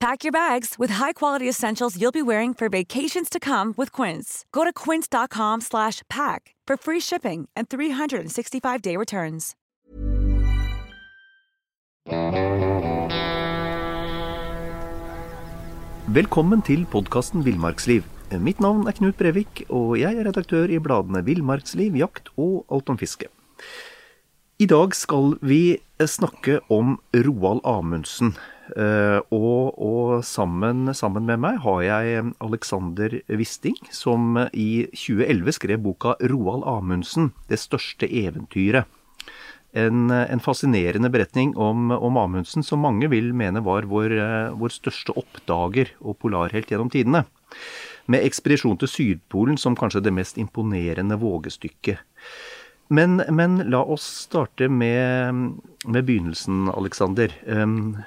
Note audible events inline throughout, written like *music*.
Pack your bags with high-quality essentials you'll be wearing for vacations to come with Quince. Go to quince.com slash pack for free shipping and 365-day returns. Velkommen til podkasten Villmarksliv. Mitt navn er Knut Brevik, og jeg er redaktør i bladene Villmarksliv, Jakt og Alt om fiske. I dag skal vi snakke om Roald Amundsen. Eh, og, og sammen, sammen, med meg har jeg Alexander Wisting, som i 2011 skrev boka 'Roald Amundsen det største eventyret'. En, en fascinerende beretning om, om, Amundsen som mange vil mene var vår, vår største oppdager og polarhelt gjennom tidene. Med ekspedisjon til Sydpolen som kanskje det mest imponerende vågestykket. Men, men, la oss starte med, med begynnelsen, Alexander. Um,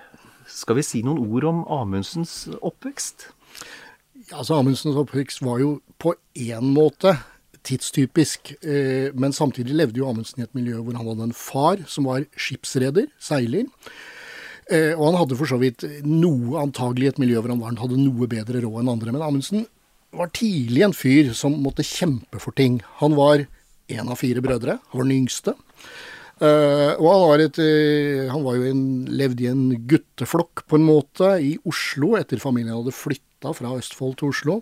skal vi si noen ord om Amundsens oppvekst? Ja, altså Amundsens oppvekst var jo på én måte tidstypisk. Eh, men samtidig levde jo Amundsen i et miljø hvor han hadde en far som var skipsreder, seiler. Eh, og han hadde for så vidt noe, antagelig et miljø hvor han hadde noe bedre råd enn andre. Men Amundsen var tidlig en fyr som måtte kjempe for ting. Han var en av fire brødre. Han var den yngste. Uh, og han, var et, uh, han var jo en, levde i en gutteflokk, på en måte, i Oslo, etter familien hadde flytta fra Østfold til Oslo.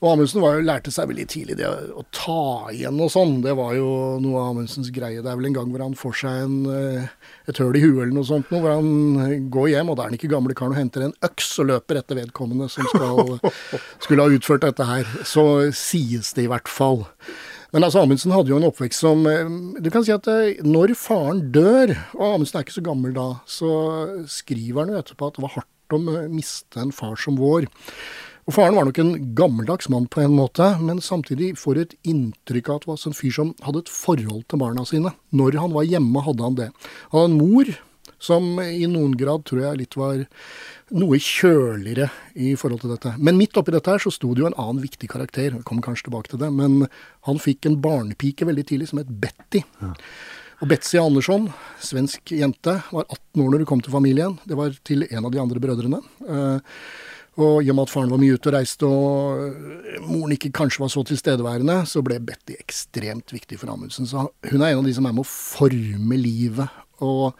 Og Amundsen var jo, lærte seg veldig tidlig det å ta igjen og sånn. Det var jo noe av Amundsens greie. Det er vel en gang hvor han får seg en, uh, et høl i huet eller noe sånt, noe, hvor han går hjem, og da er han ikke gamle karen og henter en øks og løper etter vedkommende som skal, *laughs* skulle ha utført dette her. Så sies det i hvert fall. Men altså, Amundsen hadde jo en oppvekst som eh, Du kan si at eh, når faren dør, og Amundsen er ikke så gammel da, så skriver han jo etterpå at det var hardt å miste en far som vår. Og Faren var nok en gammeldags mann på en måte, men samtidig får du et inntrykk av at det var en fyr som hadde et forhold til barna sine. Når han var hjemme, hadde han det. Han hadde en mor som i noen grad tror jeg litt var noe kjøligere i forhold til dette. Men midt oppi dette her så sto det jo en annen viktig karakter. Jeg kommer kanskje tilbake til det. Men han fikk en barnepike veldig tidlig som het Betty. Ja. Og Betzy Andersson, svensk jente, var 18 år når hun kom til familien. Det var til en av de andre brødrene. Uh, og i og med at faren var mye ute og reiste, og moren ikke kanskje var så tilstedeværende, så ble Betty ekstremt viktig for Amundsen. Så hun er en av de som er med å forme livet. Og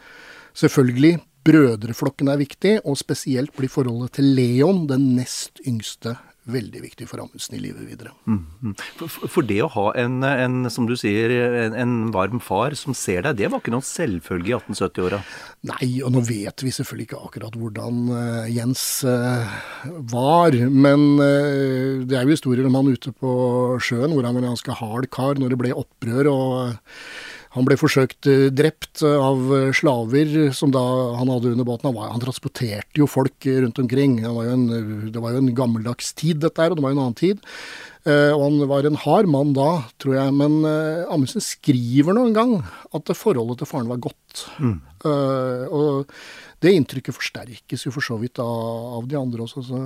selvfølgelig Brødreflokken er viktig, og spesielt blir forholdet til Leon, den nest yngste, veldig viktig for Amundsen i livet videre. Mm. For, for, det å ha en, en som du sier, en, en, varm far som ser deg, det var ikke noen selvfølge i 1870-åra? Nei, og nå vet vi selvfølgelig ikke akkurat hvordan uh, Jens uh, var. Men uh, det er jo historier om han ute på sjøen hvor han var en ganske hard kar når det ble opprør. og han ble forsøkt eh, drept eh, av eh, slaver som da han hadde under båten. Han, var, han transporterte jo folk rundt omkring. Var en, det var jo en gammeldags tid, dette her, og det var jo en annen tid. og han var en hard mann da, tror jeg. Men Amundsen skriver nå en gang at forholdet til faren var godt. Mm. og det inntrykket forsterkes jo for så vidt av, av de andre også. så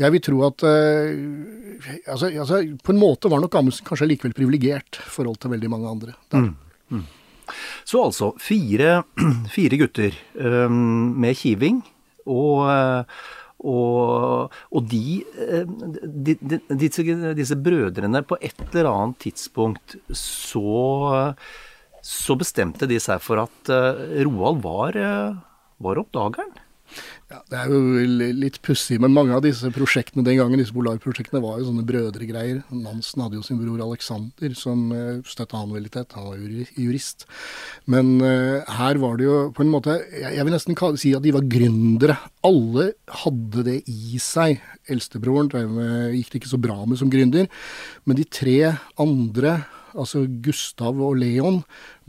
jeg vil tro at uh, altså, altså, På en måte var nok Amundsen kanskje likevel privilegert i forhold til veldig mange andre. Mm. Mm. Så altså fire, *clears throat* fire gutter um, med kiving og og, og de, de, de, disse, disse, brødrene På et eller annet tidspunkt så, så bestemte de seg for at Roald var, var oppdageren. Ja, Det er jo litt pussig, men mange av disse prosjektene den gangen, disse polarprosjektene var jo sånne brødregreier. Nansen hadde jo sin bror Alexander som uh, støtta han veldig tett. Han var jurist. Men uh, her var det jo på en måte jeg vil nesten si at de var gründere. Alle hadde det i seg. Eldstebroren gikk det ikke så bra med som gründer, men de tre andre altså Gustav og Leon,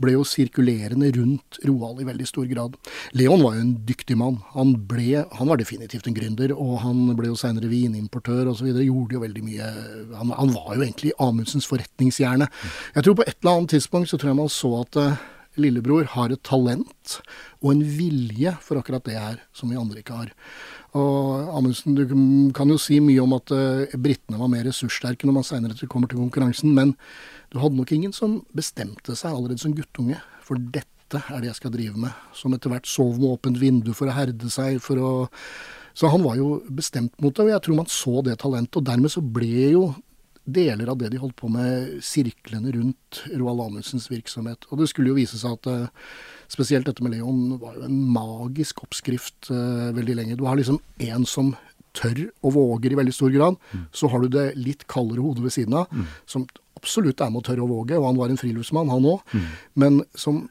ble jo sirkulerende rundt Roald i veldig stor grad. Leon var jo en dyktig mann. Han, ble, han var definitivt en gründer, og han ble jo seinere vinimportør osv. Gjorde jo veldig mye han, han, var jo egentlig Amundsens forretningshjerne. Jeg tror på et eller annet tidspunkt så tror jeg man så at uh, lillebror har et talent og en vilje for akkurat det her, som vi andre ikke har. Og Amundsen, du kan jo si mye om at uh, britene var mer ressurssterke når man seinere kommer til konkurransen, men du hadde nok ingen som bestemte seg allerede som guttunge for dette er det jeg skal drive med. Som etter hvert sov med åpent vindu for å herde seg. for å... Så han var jo bestemt mot det, og jeg tror man så det talentet. Og dermed så ble jo deler av det de holdt på med, sirklene rundt Roald Amundsens virksomhet. Og det skulle jo vise seg at uh, spesielt dette med Leon var jo en magisk oppskrift uh, veldig lenge. Du har liksom en som tør og våger i veldig stor grad. Mm. Så har du det litt kaldere hodet ved siden av, mm. som absolutt er med å tørre å våge, og han var en friluftsmann, han òg, mm. men som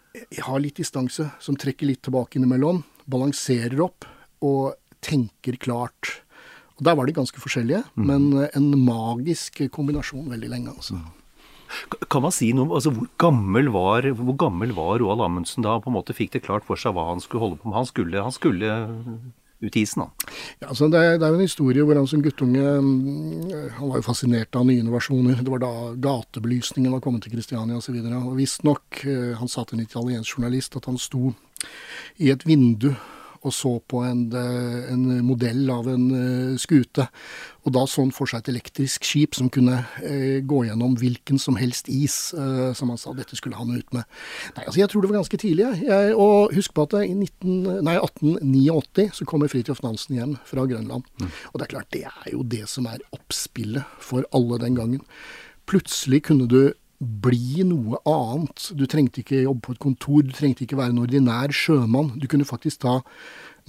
har litt distanse, som trekker litt tilbake innimellom, balanserer opp og tenker klart. Og Der var de ganske forskjellige, mm. men en magisk kombinasjon veldig lenge. altså. Mm. Kan man si noe om altså, hvor, gammel var, hvor gammel var Roald Amundsen da han på en måte fikk det klart for seg hva han skulle holde på med? Han skulle, han skulle ut i isen? da? Ja, altså det, det, er jo en historie hvor han som guttunge mm, han var jo fascinert av nye innovasjoner. Det var da gatebelysningen var kommet til Kristiania osv. Visstnok, eh, han sa til en italiensk journalist at han sto i et vindu og så på en, eh, en modell av en uh, skute. Og da så han for seg et elektrisk skip som kunne eh, gå gjennom hvilken som helst is, eh, som han sa dette skulle han ut med. Nei, altså Jeg tror det var ganske tidlig. Jeg, og husk på at i 19, nei, 1889 så kommer Fridtjof Nansen hjem fra Grønland. Mm. Og det er klart, det er jo det som er oppspillet for alle den gangen. Plutselig kunne du bli noe annet. Du trengte ikke jobbe på et kontor, du trengte ikke være en ordinær sjømann. Du kunne faktisk ta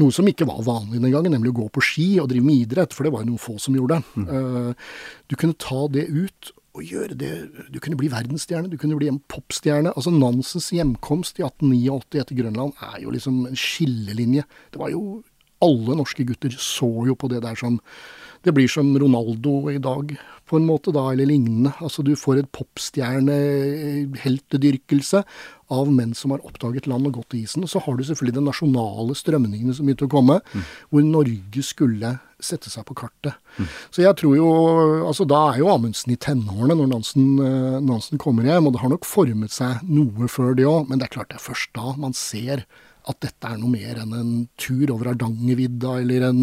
noe som ikke var vanlig den gangen, nemlig å gå på ski og drive med idrett, for det var jo noen få som gjorde det. Mm. Uh, du kunne ta det ut og gjøre det Du kunne bli verdensstjerne, du kunne bli en popstjerne. Altså Nansens hjemkomst i 1889 etter Grønland er jo liksom en skillelinje. Det var jo Alle norske gutter så jo på det der som det blir som Ronaldo i dag, på en måte, da, eller lignende. Altså du får et popstjerne-heltedyrkelse av menn som har oppdaget land og gått i isen. Og så har du selvfølgelig de nasjonale strømningene som begynte å komme, mm. hvor Norge skulle sette seg på kartet. Mm. Så jeg tror jo Altså da er jo Amundsen i tenårene når Nansen, eh, Nansen kommer hjem, og det har nok formet seg noe før det òg, men det er klart det er først da man ser at dette er noe mer enn en tur over Hardangervidda eller en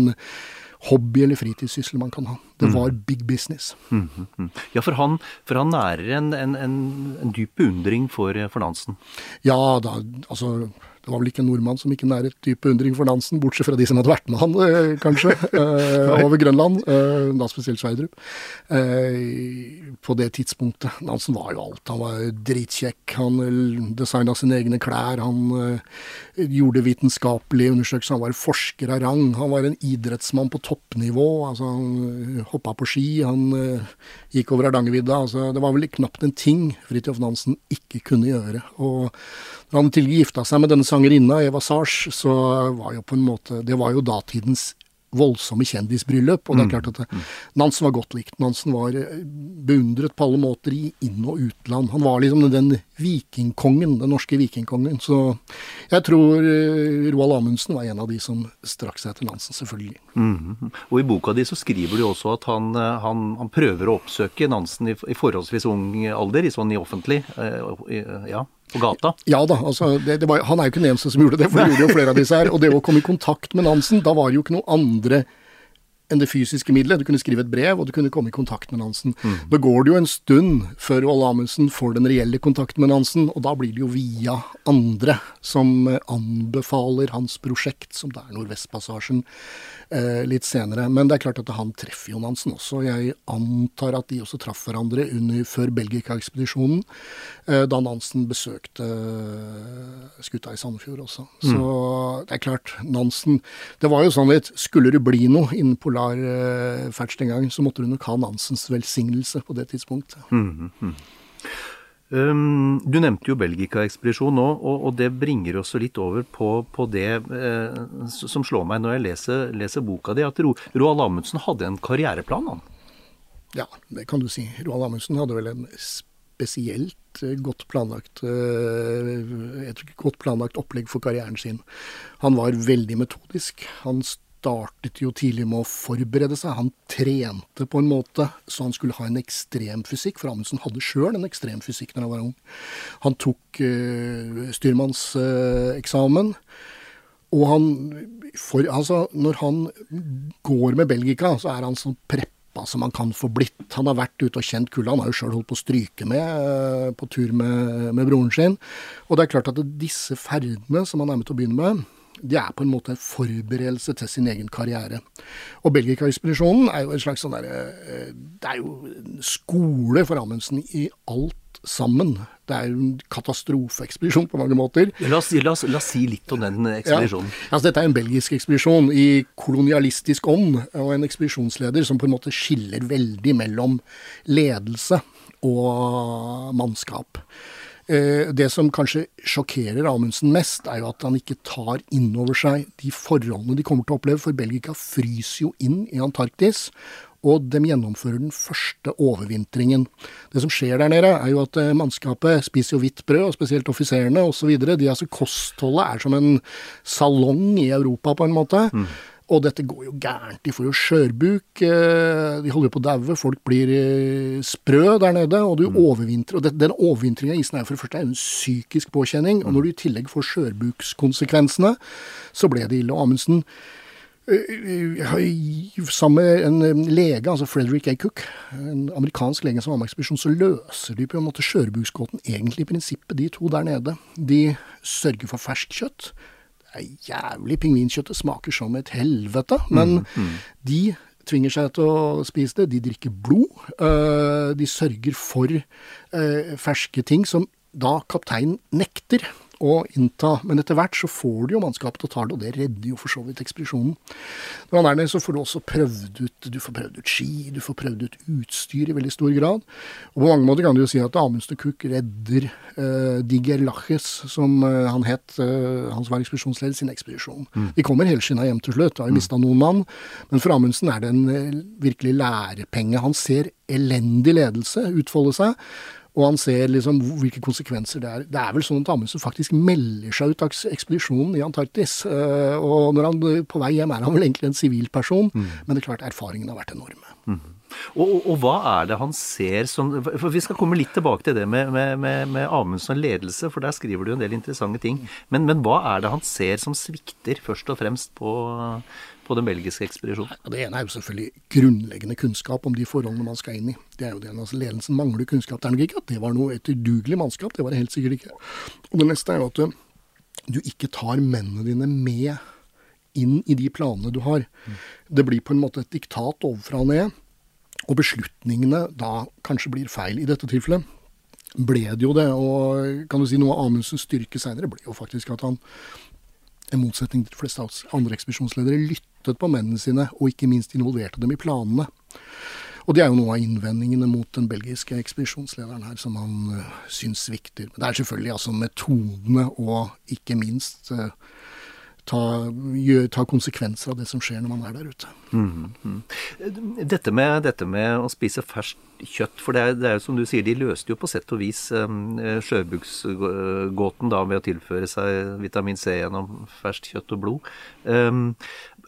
hobby eller fritidssyssel man kan ha. Det mm. var big business. Mm, mm, mm, ja, for han, for han nærer en, en, en, en dyp beundring for, for Nansen? Ja, da, altså det var vel ikke en nordmann som ikke næret dyp beundring for Nansen, bortsett fra de som hadde vært med han, eh, kanskje, *laughs* eh, over Grønland. Eh, da spesielt Sverdrup. På det tidspunktet. Nansen var jo alt. Han var dritkjekk. Han designa sine egne klær. Han gjorde vitenskapelige undersøkelser. Han var forsker av rang. Han var en idrettsmann på toppnivå. Altså, han hoppa på ski. Han gikk over Hardangervidda. Altså, det var vel knapt en ting Fridtjof Nansen ikke kunne gjøre. Og når han til gifta seg med denne sangerinna, Eva Sars, så var jo på en måte Det var jo datidens voldsomme kjendisbryllup. Og det er mm. klart at det, Nansen var godt likt. Nansen var eh, beundret på alle måter i inn- og utland. Han var liksom den vikingkongen, den norske vikingkongen. Så jeg tror eh, Roald Amundsen var en av de som strakk seg til Nansen, selvfølgelig. Mm. Og i boka di så skriver du også at han, eh, han, han prøver å oppsøke Nansen i, i, forholdsvis ung alder, i sånn i offentlig. ja på gata? Ja da, altså, det, det var, han er jo ikke den eneste som gjorde det, for det gjorde jo flere av disse her. Og det å komme i kontakt med Nansen, da var det jo ikke noe andre enn det fysiske middelet. Du kunne skrive et brev, og du kunne komme i kontakt med Nansen. Mm. Da går det jo en stund før Olle Amundsen får den reelle kontakten med Nansen, og da blir det jo via andre som anbefaler hans prosjekt, som det er Nordvestpassasjen eh, litt senere. Men det er klart at han treffer jo Nansen også. Jeg antar at de også traff hverandre under, før Belgika-ekspedisjonen, eh, da Nansen besøkte eh, skuta i Sandefjord også. Mm. Så det er klart, Nansen Det var jo sånn litt Skulle det bli noe innen polarferdsel en gang, så måtte du nok ha Nansens velsignelse på det tidspunktet. Mm, mm. Um, du nevnte jo Belgika-ekspedisjonen nå, og, og, det bringer oss litt over på, på det eh, som slår meg når jeg leser, leser boka di, at Ro, Roald Amundsen hadde en karriereplan, han? Ja, det kan du si. Roald Amundsen hadde vel en spesielt eh, godt planlagt, eh, et godt planlagt opplegg for karrieren sin. Han var veldig metodisk. Han startet jo tidlig med å forberede seg. Han trente på en måte så han skulle ha en ekstrem fysikk, for Amundsen hadde sjøl en ekstrem fysikk når han var ung. Han tok uh, styrmannseksamen. Uh, og han for, Altså, når han går med Belgica, så er han sånn preppa som han kan få blitt. Han har vært ute og kjent kulda. Han har jo sjøl holdt på å stryke med uh, på tur med, med broren sin. Og det er klart at disse ferdene som han er med til å begynne med, de er på en måte en forberedelse til sin egen karriere. Og Belgika-ekspedisjonen er jo en slags sånn derre eh, Det er jo en skole for Amundsen i alt sammen. Det er jo en katastrofeekspedisjon på mange måter. La oss, la, oss, la oss, si litt om den ekspedisjonen. Ja, altså Dette er en belgisk ekspedisjon i kolonialistisk ånd, og en ekspedisjonsleder som på en måte skiller veldig mellom ledelse og mannskap. Eh, det som kanskje sjokkerer Amundsen mest, er jo at han ikke tar inn over seg de forholdene de kommer til å oppleve. For Belgika fryser jo inn i Antarktis, og de gjennomfører den første overvintringen. Det som skjer der nede, er jo at eh, mannskapet spiser jo hvitt brød, og spesielt offiserene osv. Altså, kostholdet er som en salong i Europa, på en måte. Mm. Og dette går jo gærent. De får jo skjørbuk. Eh, de holder jo på å daue. Folk blir eh, sprø der nede. Og du mm. overvintrer. Og det, den overvintringa i isen er for det første en psykisk påkjenning. Og når du i tillegg får skjørbukskonsekvensene, så ble det ille. Og Amundsen eh, Sammen med en lege, altså Frederick A. Cook, en amerikansk lege som var med ekspedisjon, så løser de på en måte skjørbuksgåten egentlig i prinsippet, de to der nede. De sørger for ferskt kjøtt er jævlig Pingvinkjøttet smaker som et helvete. Men mm, mm. de tvinger seg til å spise det. De drikker blod. Uh, de sørger for uh, ferske ting som da kapteinen nekter å innta. Men etter hvert så får du jo mannskapet til å ta det, og det redder jo for så vidt ekspedisjonen. Når han er der, så får du også prøvd ut du får prøvd ut ski, du får prøvd ut utstyr i veldig stor grad. Og på mange måter kan du jo si at Amundsen Cook redder uh, Diger Laches, som uh, han het, uh, han som var ekspedisjonsleder, sin ekspedisjon. Mm. De kommer helskinna hjem til slutt, har jo mista noen mann. Men for Amundsen er det en virkelig lærepenge. Han ser elendig ledelse utfolde seg. Og han ser liksom hvilke konsekvenser det er. Det er vel sånn at Amundsen faktisk melder seg ut av ekspedisjonen i Antarktis. Uh, og når han på vei hjem er han vel egentlig en sivilperson, mm. men det er klart erfaringene har vært enorme. Mm. Og, og, og, hva er det han ser som For vi skal komme litt tilbake til det med, med, med, med Amundsen og ledelse, for der skriver du en del interessante ting. Men, men, hva er det han ser som svikter, først og fremst på, på den belgiske ekspedisjonen? Det ene er jo selvfølgelig grunnleggende kunnskap om de forholdene man skal inn i. Det er jo det, altså Ledelsen mangler kunnskap. Det er nok ikke at det var noe etterdugelig mannskap, det var det helt sikkert ikke. Og det neste er jo at du ikke tar mennene dine med inn i de planene du har. Mm. Det blir på en måte et diktat ovenfra og ned, og beslutningene da kanskje blir feil. I dette tilfellet ble det jo det. Og kan du si noe av Amundsens styrke seinere ble jo faktisk at han, i motsetning til de fleste andre ekspedisjonsledere, lyttet på mennene sine, og ikke minst involverte dem i planene. Og det er jo noe av innvendingene mot den belgiske ekspedisjonslederen her, som han uh, syns svikter. Men det er selvfølgelig altså metodene og ikke minst uh, ta, ta, konsekvenser av det som skjer når man er der ute. Mm, -hmm. Dette, med, dette, med, å spise ferskt kjøtt, for det er, det er jo som du sier, de løste jo på sett og vis um, sjøbuksgåten da ved å tilføre seg vitamin C gjennom ferskt kjøtt og blod. Um,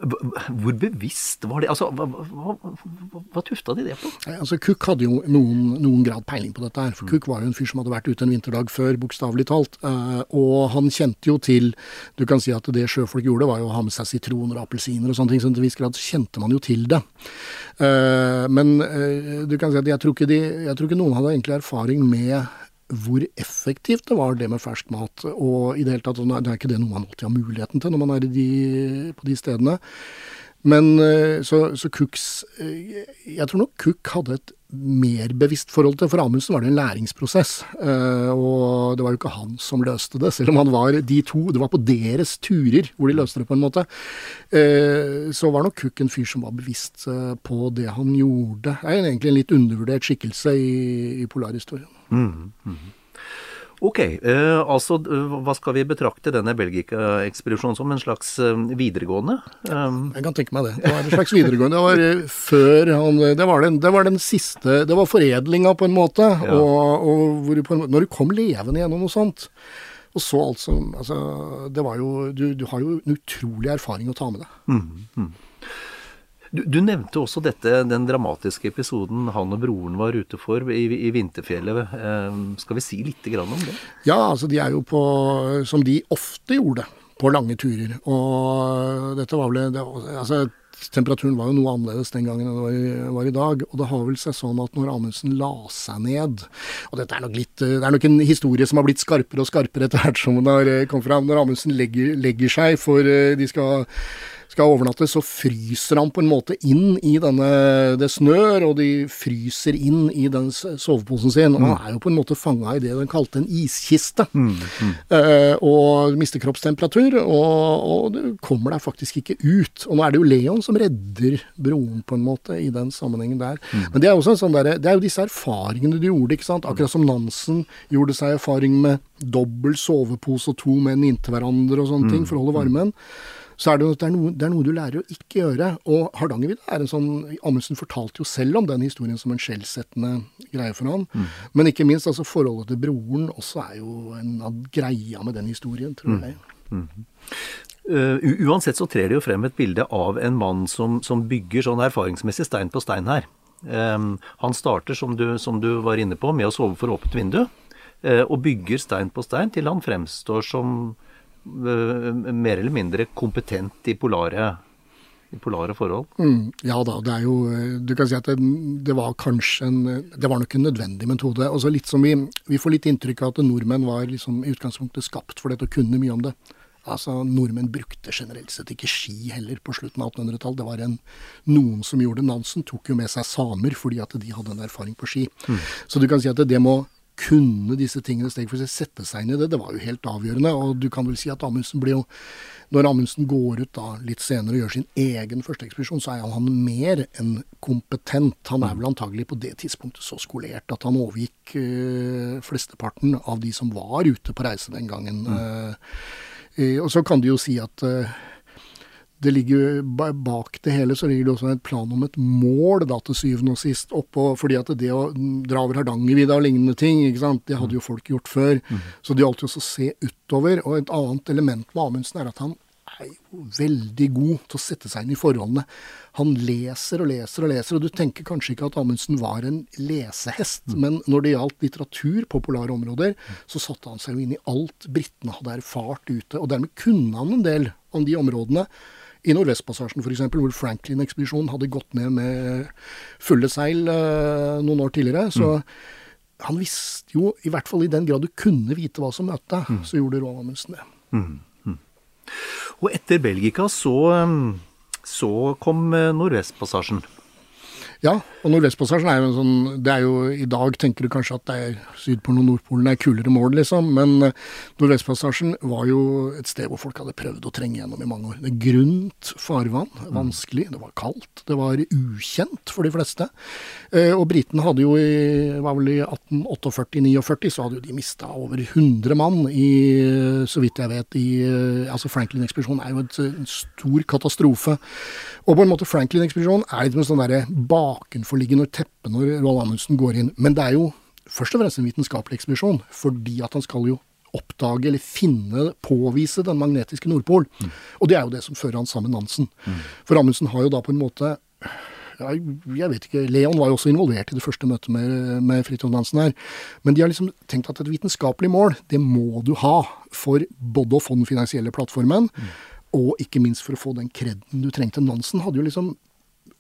Hvor bevisst var det? Altså, hva, hva, hva, hva tufta de det på? Altså, Cook hadde jo noen, noen, grad peiling på dette her. For Cook var jo en fyr som hadde vært ute en vinterdag før, bokstavelig talt. Uh, og han kjente jo til Du kan si at det sjøfolk gjorde, var jo å ha med seg sitroner og appelsiner og sånne ting. Så til en viss grad kjente man jo til det. Uh, men uh, du kan si at jeg tror, de, jeg tror ikke noen hadde egentlig erfaring med hvor effektivt det var, det med fersk mat. Og i det hele tatt, det er ikke det noe man alltid har muligheten til når man er de, på de stedene. Men eh, så, så Cooks eh, Jeg tror nok Cook hadde et mer bevisst forhold til For Amundsen var det en læringsprosess. Eh, og det var jo ikke han som løste det, selv om han var de to. Det var på deres turer hvor de løste det, på en måte. Så var nok Cook en fyr som var bevisst på det han gjorde. Det er egentlig en litt undervurdert skikkelse i, i polarhistorien. Mm, mm. Ok, eh, altså hva skal vi betrakte denne Belgika-ekspedisjonen som? En slags eh, videregående? Um. Jeg kan tenke meg det. Det var en slags videregående. Det var eh, før han Det var den, det var den siste Det var foredlinga, på en måte. Ja. Og, og hvor, på en måte, når du kom levende gjennom noe sånt. Og så altså, altså Det var jo du, du, har jo en utrolig erfaring å ta med deg. Mm, mm. Du, du, nevnte også dette, den dramatiske episoden han og broren var ute for i, i Vinterfjellet. Eh, skal vi si litt om det? Ja, altså de er jo på Som de ofte gjorde på lange turer. Og dette var vel det, altså, Temperaturen var jo noe annerledes den gangen enn det var i, var i, dag. Og det har vel seg sånn at når Amundsen la seg ned Og dette er nok litt Det er nok en historie som har blitt skarpere og skarpere etter hvert som den har kommet fram. Når Amundsen legger, legger seg, for eh, de skal skal overnatte, så fryser han på en måte inn i denne Det snør, og de fryser inn i den soveposen sin. Og han mm. er jo på en måte fanga i det den kalte en iskiste. Mm, mm. Uh, og mister kroppstemperatur, og, og du kommer deg faktisk ikke ut. Og nå er det jo Leon som redder broren, på en måte, i den sammenhengen der. Mm. Men det er sånn der, det er jo disse erfaringene du gjorde, ikke sant. Akkurat som Nansen gjorde seg erfaring med dobbel sovepose og to menn inntil hverandre og sånne mm. ting for å holde varmen så er det det er, noe, det er noe du lærer å ikke gjøre. Og Hardangervidda er en sånn Amundsen fortalte jo selv om den historien som en skjellsettende greie for han. Mm. Men ikke minst altså forholdet til broren også er jo en av greia med den historien, tror mm. jeg. Mm. Uh, uansett så trer det jo frem et bilde av en mann som, som bygger sånn erfaringsmessig stein på stein her. Um, han starter, som du, som du, var inne på, med å sove for åpent vindu. Uh, og bygger stein på stein til han fremstår som mer eller mindre kompetent i polare, i polare forhold. Mm, ja da, det er jo eh, Du kan si at det, det, var kanskje en Det var nok en nødvendig metode. Altså litt som vi, vi får litt inntrykk av at nordmenn var liksom i utgangspunktet skapt for dette og kunne mye om det. Altså, Nordmenn brukte generelt sett ikke ski heller på slutten av 1800-tallet. Det var en, noen som gjorde det. Nansen tok jo med seg samer fordi at de hadde en erfaring på ski. Mm. Så du kan si at det må kunne disse tingene steg for seg, sette seg inn i det, det var jo helt avgjørende. Og du kan vel si at Amundsen blir jo Når Amundsen går ut da litt senere og gjør sin egen første ekspedisjon, så er han mer enn kompetent. Han er vel antagelig på det tidspunktet så skolert at han overgikk øh, flesteparten av de som var ute på reise den gangen. Mm. Uh, og så kan du jo si at uh, det ligger Bak det hele så ligger det også en plan om et mål, da, til syvende og sist. Oppå, fordi at det å dra over Hardangervidda og lignende ting, ikke sant, det hadde jo folk gjort før. Mm. Så det gjaldt jo også å se utover. Og et annet element med Amundsen er at han er jo veldig god til å sette seg inn i forholdene. Han leser og leser og leser, og du tenker kanskje ikke at Amundsen var en lesehest, mm. men når det gjaldt litteratur på polare områder, så satte han seg jo inn i alt britene hadde erfart ute, og dermed kunne han en del om de områdene. I Nordvestpassasjen f.eks., hvor Franklin-ekspedisjonen hadde gått ned med fulle seil uh, noen år tidligere. Så mm. han visste jo, i hvert fall i den grad du kunne vite hva som møtte deg, mm. så gjorde Roald det. Mm. mm. Og etter Belgika så, så kom eh, Nordvestpassasjen. Ja, og Nordvestpassasjen er jo en sånn Det er jo I dag tenker du kanskje at det er Sydpolen og Nordpolen er kulere mål, liksom. Men eh, Nordvestpassasjen var jo et sted hvor folk hadde prøvd å trenge gjennom i mange år. Det er grunt farvann, vanskelig, det var kaldt, det var ukjent for de fleste. Eh, og britene hadde jo i var vel i 1848-49 så hadde jo de mista over 100 mann i, så vidt jeg vet, i eh, Altså Franklin-ekspedisjonen er jo et, en stor katastrofe. Og på en måte Franklin-ekspedisjonen er litt med sånn derre bakenforliggende teppe når Roald Amundsen går inn. Men det er jo først og fremst en vitenskapelig ekspedisjon, fordi at han skal jo oppdage eller finne, påvise den magnetiske Nordpol. Mm. Og det er jo det som fører han sammen med Nansen. Mm. For Amundsen har jo da på en måte ja, jeg vet ikke, Leon var jo også involvert i det første møtet med, med Fridtjof Nansen her. Men de har liksom tenkt at et vitenskapelig mål, det må du ha for både å få den finansielle plattformen, mm. og ikke minst for å få den kreden du trengte. Nansen hadde jo liksom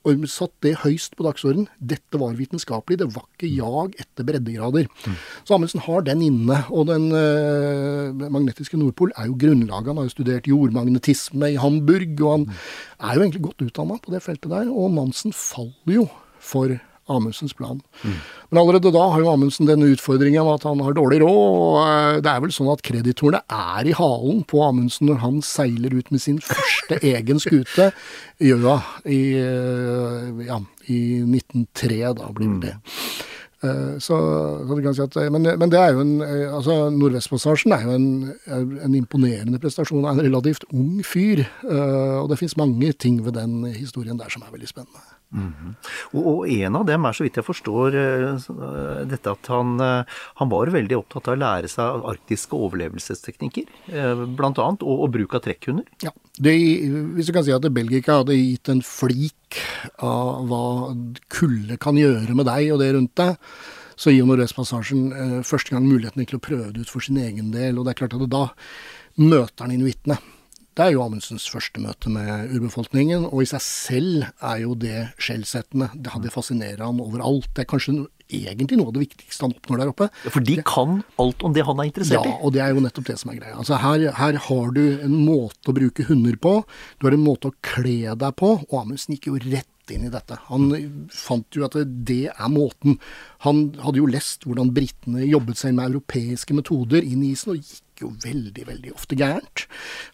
og satt det høyst på dagsordenen. Dette var vitenskapelig, det var ikke jag etter breddegrader. Mm. Så Amundsen har den inne. Og den øh, magnetiske Nordpol er jo grunnlaget. Han har jo studert jordmagnetisme i Hamburg, og han mm. er jo egentlig godt utdanna på det feltet der. Og Nansen faller jo for Amundsens plan. Mm. Men allerede da har jo Amundsen denne utfordringen med at han har dårlig råd. og eh, Det er vel sånn at kreditorene er i halen på Amundsen når han seiler ut med sin første egen skute, Gjøa, i, eh, ja, i 1903, da blir det. Mm. Eh, så, så du kan si at, men, men, det er jo en altså Nordvestpassasjen er jo en, en, imponerende prestasjon av en relativt ung fyr. Og det fins mange ting ved den historien der som er veldig spennende. Mm og, og, en av dem er, så vidt jeg forstår, uh, dette at han, uh, han, var veldig opptatt av å lære seg arktiske overlevelsesteknikker, uh, bl.a. Og, og bruk av trekkhunder. Ja, det, Hvis du kan si at Belgika hadde gitt en flik av hva kulde kan gjøre med deg og det rundt deg, så gir Nordøstpassasjen første gang muligheten til å prøve det ut for sin egen del. Og det er klart at da møter han inuittene. Det er jo Amundsens første møte med urbefolkningen, og i seg selv er jo det skjellsettende. Det hadde fascinerer han overalt. Det er kanskje egentlig noe av det viktigste han oppnår der oppe. For de kan alt om det han er interessert i? Ja, og det er jo nettopp det som er greia. Altså her, her, har du en måte å bruke hunder på, du har en måte å kle deg på, og Amundsen gikk jo rett inn i dette. Han fant jo at det er måten. Han hadde jo lest hvordan britene jobbet seg med europeiske metoder inn i isen, og gikk jo veldig, veldig ofte gærent.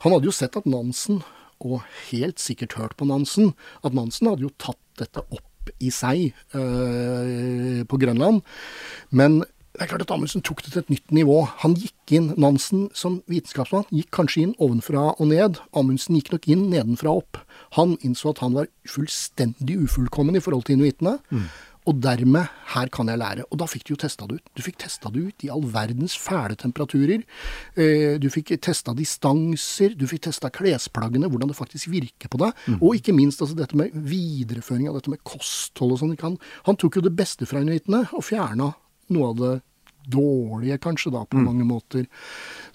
Han hadde jo sett at Nansen, og helt sikkert hørt på Nansen, at Nansen hadde jo tatt dette opp i seg øh, på Grønland. Men det er klart at Amundsen tok det til et nytt nivå. Han gikk inn, Nansen som vitenskapsmann gikk kanskje inn ovenfra og ned. Amundsen gikk nok inn nedenfra og opp. Han innså at han var fullstendig ufullkommen i forhold til inuittene. Mm. Og dermed, her kan jeg lære. Og da fikk du jo testa det ut. Du fikk testa det ut i all verdens fæle temperaturer. Eh, du fikk testa distanser, du fikk testa klesplaggene, hvordan det faktisk virker på deg. Mm. Og ikke minst altså, dette med videreføring av dette med kosthold og sånn. Han, han tok jo det beste fra inuittene og fjerna noe av det dårlige, kanskje, da, på mm. mange måter.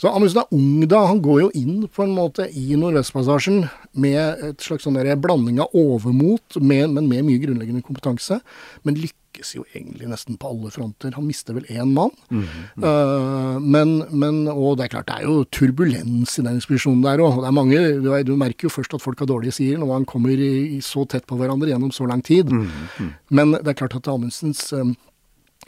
Så Amundsen er ung da. Han går jo inn på en måte i Nordvestpassasjen med et slags sånn blanding av overmot, med, men med mye grunnleggende kompetanse. Men lykkes jo egentlig nesten på alle fronter. Han mister vel én mann. Mm, mm. Uh, men, men, Og det er klart, det er jo turbulens i den ekspedisjonen der òg. Du merker jo først at folk har dårlige sider når man kommer i, så tett på hverandre gjennom så lang tid. Mm, mm. men det er klart at Amundsens um,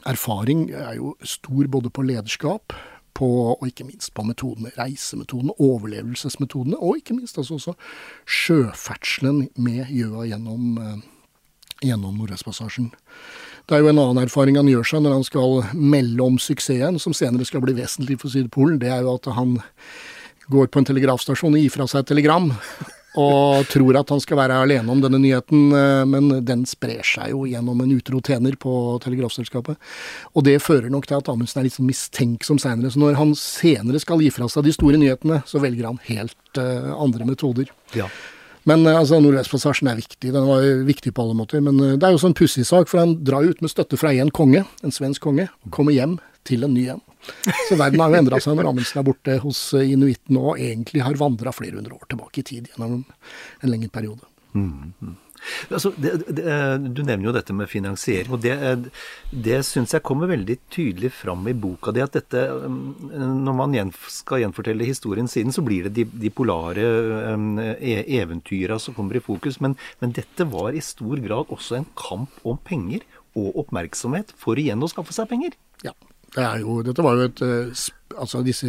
erfaring er jo stor både på lederskap, på, og ikke minst på metodene, reisemetodene, overlevelsesmetodene, og ikke minst altså også sjøferdselen med Gjøa gjennom, eh, gjennom Nordvestpassasjen. Det er jo en annen erfaring han gjør seg når han skal melde om suksessen, som senere skal bli vesentlig for Sydpolen. Det er jo at han går på en telegrafstasjon og gir fra seg et telegram og tror at han skal være alene om denne nyheten, eh, men den sprer seg jo gjennom en utro tjener på telegrafselskapet. Og det fører nok til at Amundsen er litt sånn mistenksom seinere. Så når han senere skal gi fra seg de store nyhetene, så velger han helt uh, andre metoder. Ja. Men uh, altså, Nordvestpassasjen er viktig. Den var viktig på alle måter. Men det er jo sånn pussig sak, for han drar ut med støtte fra én konge, en svensk konge, og kommer hjem til en ny en. *laughs* Så verden har jo endra seg når Amundsen er borte hos eh, inuittene og egentlig har vandra flere hundre år tilbake i tid gjennom en lengre periode. Mm, mm. Altså, det, det, du nevner jo dette med finansiering, og det, det syns jeg kommer veldig tydelig fram i boka di. At dette, når man skal gjenfortelle historien siden, så blir det de, de polare e, eventyra som kommer i fokus. Men, men, dette var i stor grad også en kamp om penger og oppmerksomhet for igjen å skaffe seg penger. Ja, det jo, dette var jo et eh, altså Disse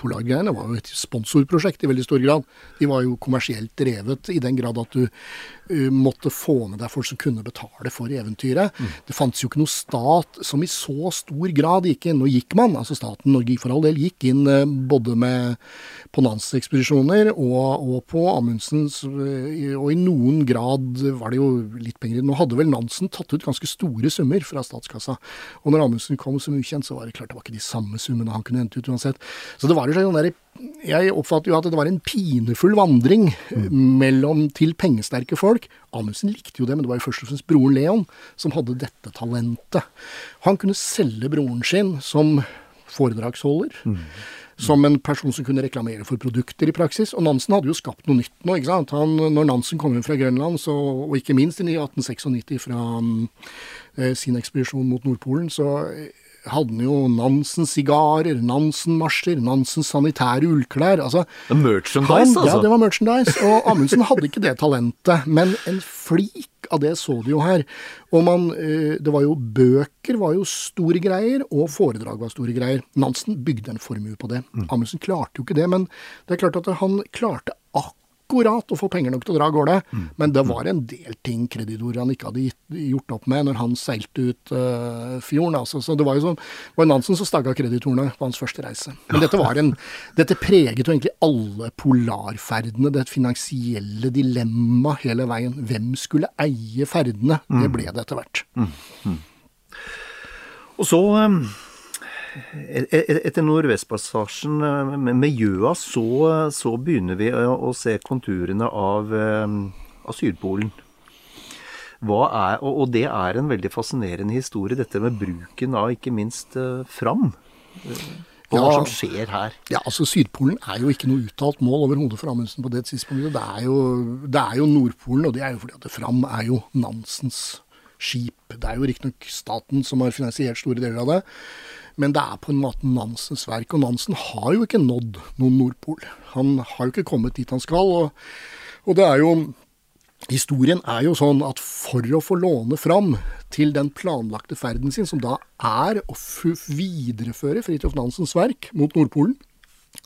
polargreiene var jo et sponsorprosjekt i veldig stor grad. De var jo kommersielt drevet i den grad at du uh, måtte få med deg folk som kunne betale for eventyret. Mm. Det fantes jo ikke noe stat som i så stor grad gikk inn. Nå gikk man, altså staten Norge for all del gikk inn uh, både med på Nansen-ekspedisjoner og, og, på Amundsens, uh, og i noen grad var det jo litt penger. Nå hadde vel Nansen tatt ut ganske store summer fra statskassa. Og når Amundsen kom som ukjent, så var det klart det var ikke de samme summene han han kunne hente ut uansett. Så det var jo sånn der, Jeg oppfatter jo at det var en pinefull vandring mm. mellom til pengesterke folk. Amundsen likte jo det, men det var jo først og fremst broren Leon som hadde dette talentet. Han kunne selge broren sin som foredragsholder. Mm som en person som kunne reklamere for produkter i praksis. Og Nansen hadde jo skapt noe nytt nå. ikke sant? Han, når Nansen kom inn fra Grønland, så, og ikke minst i 1896 fra um, sin ekspedisjon mot Nordpolen, så eh, hadde han jo Nansen-sigarer, Nansen-marsjer, Nansen sanitære ullklær. altså... Merchandise, han, altså? Ja, det var merchandise. Og Amundsen hadde ikke det talentet. Men en flik av det så du jo her. Og man, eh, det var jo Bøker var jo store greier, og foredrag var store greier. Nansen bygde en formue på det. Mm. Amundsen klarte jo ikke det, men det er klart at han klarte akkurat å få penger nok til å dra av gårde. Mm. Men det var en del ting kreditorene ikke hadde gjort opp med når han seilte ut uh, fjorden. Altså. Så det var jo sånn, var Nansen som stagga kreditorene på hans første reise. Men dette, var en, dette preget jo egentlig alle polarferdene. Det finansielle dilemmaet hele veien. Hvem skulle eie ferdene? Det mm. ble det etter hvert. Mm. Mm. Og så um etter Nordvestpassasjen eh, med Gjøa så, så, begynner vi å se konturene av, eh, av Sydpolen. Er, og det er en veldig fascinerende historie, dette med bruken av ikke minst Fram. Fram. Hva ja, som skjer her? Ja, altså Sydpolen er jo ikke noe uttalt mål overhodet for Amundsen på det tidspunktet. Det er, jo, det er jo Nordpolen, og det er jo fordi at Fram er jo Nansens skip. Det er jo riktignok staten som har finansiert store deler av det. Men det er på en måte Nansens verk. Og Nansen har jo ikke nådd noen Nordpol. Han har jo ikke kommet dit han skal. Og, og det er jo Historien er jo sånn at for å få låne fram til den planlagte ferden sin, som da er å videreføre Fridtjof Nansens verk mot Nordpolen,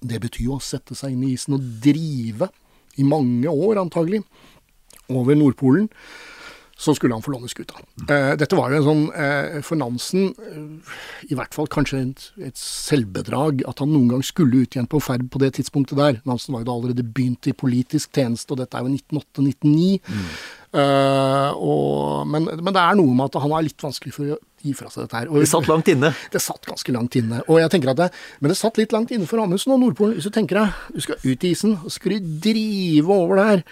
det betyr jo å sette seg inn i isen og drive i mange år, antagelig, over Nordpolen så skulle han få låne skuta. Uh, dette var jo en sånn, uh, for Nansen, uh, i hvert fall kanskje et, et, selvbedrag at han noen gang skulle ut igjen på ferd på det tidspunktet der. Nansen var jo da allerede begynt i politisk tjeneste, og dette er jo 1908-1909. Mm. Men, men, det er noe med at han er litt vanskelig for å gi fra seg dette her. Og, det satt langt inne? *laughs* Det satt ganske langt inne. Og jeg tenker at det, Men det satt litt langt inne for Amundsen og Nordpolen. Hvis du tenker deg, du skal ut i isen, og så skal du drive over der.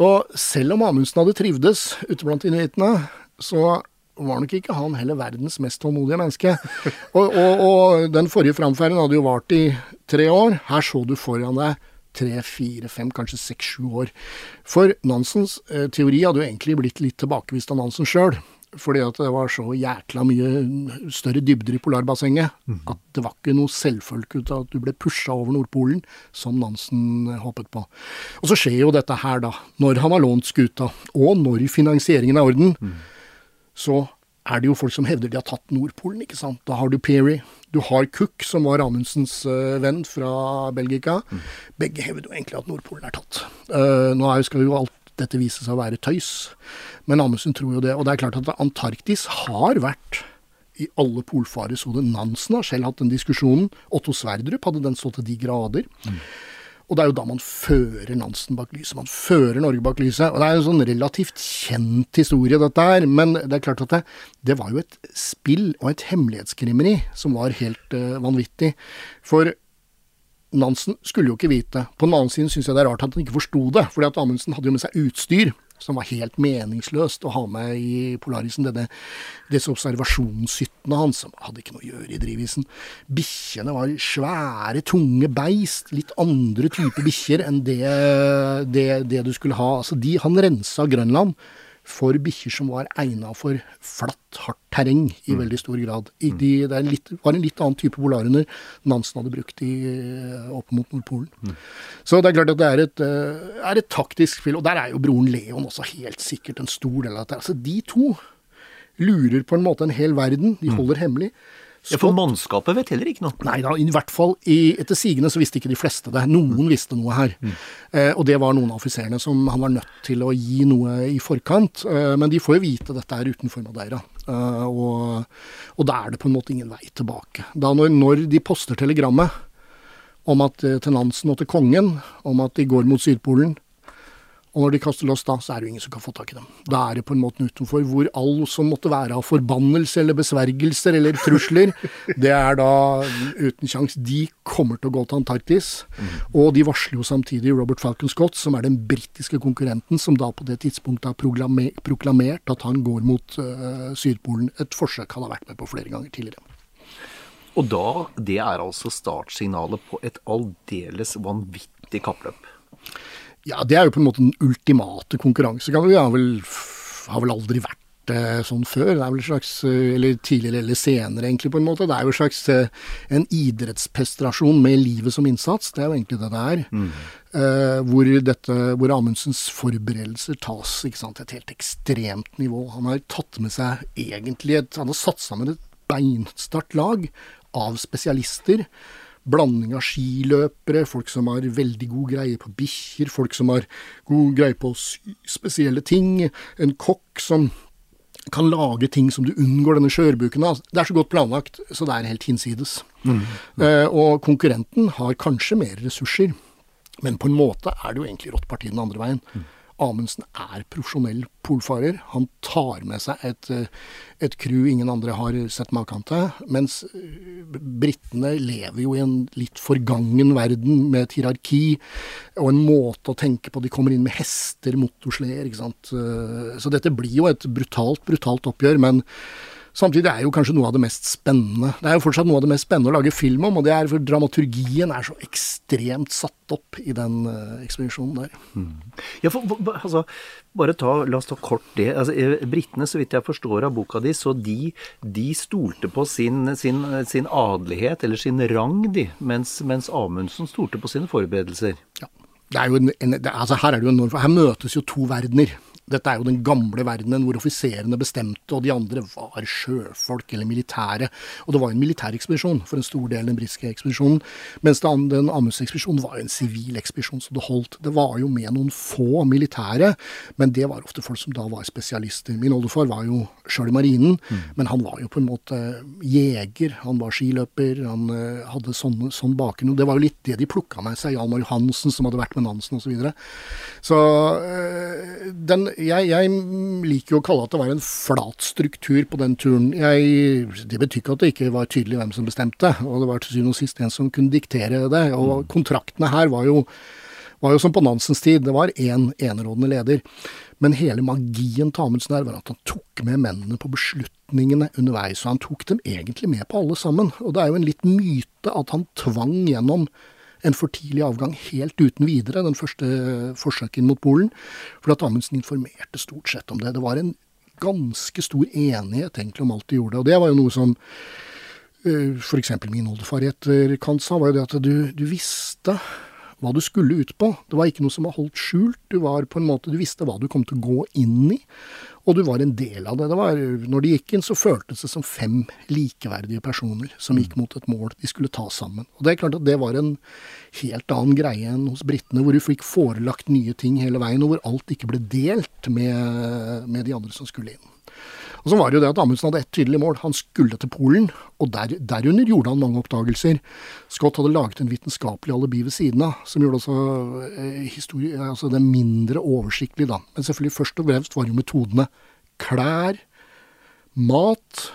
Og selv om Amundsen hadde trivdes ute blant inuittene, så var nok ikke han heller verdens mest tålmodige menneske. *laughs* Og, og, og den forrige framferden hadde jo vart i tre år. Her så du foran deg tre, fire, fem, kanskje seks, sju år. For Nansens eh, teori hadde jo egentlig blitt litt tilbakevist av Nansen sjøl. Fordi at det var så jækla mye større dybder i polarbassenget mm. at det var ikke noe selvfølge at du ble pusha over Nordpolen, som Nansen håpet på. Og så skjer jo dette her, da. Når han har lånt skuta, og når finansieringen er orden, mm. så er det jo folk som hevder de har tatt Nordpolen, ikke sant. Da har du Perry, du har Cook, som var Amundsens uh, venn fra Belgika. Mm. Begge hevder jo egentlig at Nordpolen er tatt. Uh, nå skal jo alt dette viser seg å være tøys. Men Amundsen tror jo det. Og det er klart at Antarktis har vært i alle polfaresoner. Nansen har selv hatt den diskusjonen. Otto Sverdrup hadde den stått til de grader. Mm. Og det er jo da man fører Nansen bak lyset. Man fører Norge bak lyset. Og det er jo en sånn relativt kjent historie, dette her. Men det er klart at det, det var jo et spill og et hemmelighetskrimmeri som var helt uh, vanvittig. For Nansen skulle jo ikke vite. På den annen side syns jeg det er rart at han ikke forsto det. fordi at Amundsen hadde jo med seg utstyr som var helt meningsløst å ha med i Polarisen. Denne, disse observasjonshyttene hans som hadde ikke noe å gjøre i drivisen. Bikkjene var svære, tunge beist. Litt andre typer bikkjer enn det, det, det, du skulle ha. Altså de, han rensa Grønland for bikkjer som var egna for flatt, hardt terreng i mm. veldig stor grad. I de, det litt, var en litt annen type polarhunder Nansen hadde brukt i, eh, opp mot Nordpolen. Mm. Så det er klart at det er et, eh, er et, taktisk spill, og der er jo broren Leon også helt sikkert en stor del av dette. Altså de to lurer på en måte en hel verden. De mm. holder mm. hemmelig. Ja, For mannskapet vet heller ikke noe? Nei da, i hvert fall i, etter sigende så visste ikke de fleste det. Noen visste noe her. Mm. Eh, og det var noen av offiserene som han var nødt til å gi noe i forkant. Eh, men de får jo vite dette her utenfor Madeira. Eh, og, og, da er det på en måte ingen vei tilbake. Da når, når de poster telegrammet om at, eh, til Nansen og til kongen om at de går mot Sydpolen, Og når de kaster loss da, så er det jo ingen som kan få tak i dem. Da er det på en måte utenfor hvor all som måtte være av forbannelse eller besvergelser eller trusler, *laughs* det er da uten sjans. De kommer til å gå til Antarktis. Mm. Og de varsler jo samtidig Robert Falcon Scott, som er den britiske konkurrenten, som da på det tidspunktet har proklamert at han går mot uh, Sydpolen. Et forsøk han har vært med på flere ganger tidligere. Og da, det er altså startsignalet på et aldeles vanvittig kappløp? Ja, det er jo på en måte den ultimate konkurransegang. Vi har vel, har vel aldri vært eh, sånn før. Det er vel slags, eh, eller tidligere eller senere, egentlig, på en måte. Det er jo slags eh, en idrettsprestasjon med livet som innsats. Det er jo egentlig det det er. Mm. Uh, hvor, dette, hvor Amundsens forberedelser tas ikke sant, et helt ekstremt nivå. Han har tatt med seg egentlig et Han har satt sammen et beinstart lag av spesialister blanding av skiløpere, folk som har veldig god greie på bikkjer, folk som har god greie på spesielle ting, en kokk som kan lage ting som du unngår denne skjørbuken av. Det er så godt planlagt, så det er helt hinsides. Mm. Uh, og konkurrenten har kanskje mer ressurser, men på en måte er det jo egentlig rått parti den andre veien. Mm. Amundsen er profesjonell polfarer. Han tar med seg et, eh, et crew ingen andre har sett maken til. Mens eh, britene lever jo i en litt forgangen verden med et hierarki og en måte å tenke på. De kommer inn med hester, motorsleder, ikke sant. Eh, så dette blir jo et brutalt, brutalt oppgjør. men Samtidig er jo kanskje noe av det mest spennende. Det er jo fortsatt noe av det mest spennende å lage film om, og det er for dramaturgien er så ekstremt satt opp i den uh, ekspedisjonen der. Mm. Ja, for, altså, bare ta, La oss ta kort det. Altså, eh, Britene, så vidt jeg forstår av boka di, så de, de stolte på sin, sin, sin, adelighet, eller sin rang, de, mens, mens Amundsen stolte på sine forberedelser. Ja. Det er jo en, en, det, altså her, er det jo en, her møtes jo to verdener. Dette er jo den gamle verdenen hvor offiserene bestemte, og de andre var sjøfolk eller militære. Og det var en militær ekspedisjon for en stor del den britiske ekspedisjonen. Mens den, Amundsen-ekspedisjonen var en sivil ekspedisjon, så det holdt. Det var jo med noen få militære, men det var ofte folk som da var spesialister. Min oldefar var jo sjøl i marinen, mm. men han var jo på en måte jeger. Han var skiløper, han uh, hadde sånn, sånn bakgrunn. Det var jo litt det de plukka med seg. Hjalmar Johansen, som hadde vært med Nansen osv. Så, videre. så uh, den jeg, jeg, liker jo å kalle at det var en flat struktur på den turen. Jeg, det betyr ikke at det ikke var tydelig hvem som bestemte, og det var til syvende og sist en som kunne diktere det. Og mm. kontraktene her var jo, var jo som på Nansens tid, det var én en enerådende leder. Men hele magien til Amundsen her var at han tok med mennene på beslutningene underveis. Og han tok dem egentlig med på alle sammen. Og det er jo en litt myte at han tvang gjennom en for tidlig avgang helt uten videre, den første forsøket mot Polen. For at Amundsen informerte stort sett om det. Det var en ganske stor enighet egentlig om alt de gjorde. Og det var jo noe som uh, f.eks. min oldefar i etterkant sa, var jo det at du, du visste hva du skulle ut på. Det var ikke noe som var holdt skjult. Du var på en måte, du visste hva du kom til å gå inn i, og du var en del av det. det var, når de gikk inn, så føltes det som fem likeverdige personer som gikk mot et mål de skulle ta sammen. Og Det er klart at det var en helt annen greie enn hos britene, hvor du fikk forelagt nye ting hele veien, og hvor alt ikke ble delt med, med de andre som skulle inn. Og så var det jo det at Amundsen hadde ett tydelig mål. Han skulle til Polen, og der, derunder gjorde han mange oppdagelser. Scott hadde laget en vitenskapelig alibi ved siden av, som gjorde også eh, altså det mindre oversiktlig, da. Men selvfølgelig først og fremst var jo metodene klær, mat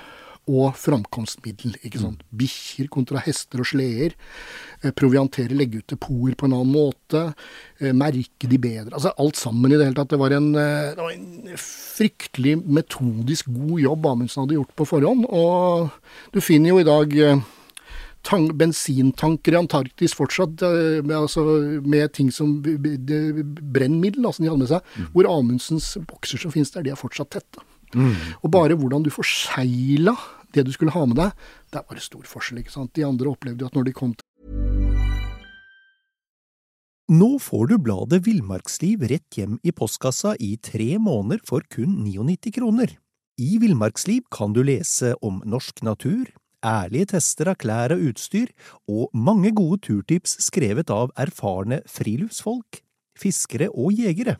og framkomstmiddel. ikke sant? Mm. Bikkjer kontra hester og sleder. Eh, proviantere, legge ut depoter på en annen måte. Eh, merke de bedre. Altså alt sammen i det hele tatt. Det var en, eh, det var en fryktelig metodisk god jobb Amundsen hadde gjort på forhånd. Og du finner jo i dag bensintanker i Antarktis fortsatt, med, altså, med ting som brennmiddel altså, de hadde med seg, mm. hvor Amundsens bokser som finnes der, de er fortsatt tette. Mm. Og bare hvordan du forsegla det du skulle ha med deg, det er bare stor forskjell. ikke sant? De andre opplevde jo at når de kom til Nå får du bladet Villmarksliv rett hjem i postkassa i tre måneder for kun 99 kroner. I Villmarksliv kan du lese om norsk natur, ærlige tester av klær og utstyr, og mange gode turtips skrevet av erfarne friluftsfolk, fiskere og jegere.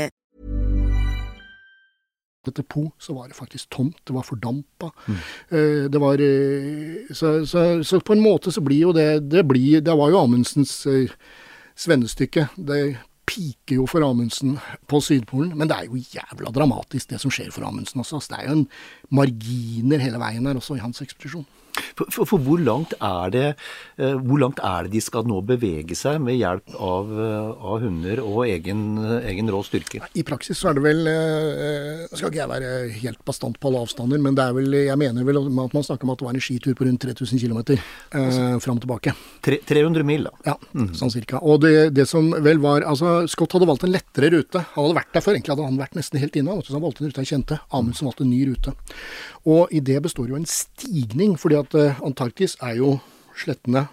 Depot, så var det faktisk tomt. Det var fordampa. Mm. Eh, det var eh, så, så, så, på en måte så blir jo det Det, blir, det var jo Amundsens eh, svennestykke. Det piker jo for Amundsen på Sydpolen, men det er jo jævla dramatisk det som skjer for Amundsen også. Altså, det er jo en marginer hele veien her også i hans ekspedisjon. For, for, for hvor, langt det, uh, hvor, langt er det, de skal nå bevege seg med hjelp av, uh, av hunder og egen, egen, rå styrke? I praksis så er det vel Nå skal ikke jeg være helt bastant på alle avstander, men det er vel, jeg mener vel at man snakker om at det var en skitur på rundt 3000 km altså, fram og tilbake. Tre, 300 mil, da? Ja, mm. sånn cirka. Og det, det, som vel var altså Scott hadde valgt en lettere rute. Han hadde vært der før, egentlig hadde han vært nesten helt inne. Han valgte en rute han kjente. Amundsen valgte en ny rute. Og i det består jo en stigning, fordi at uh, Antarktis er jo slettene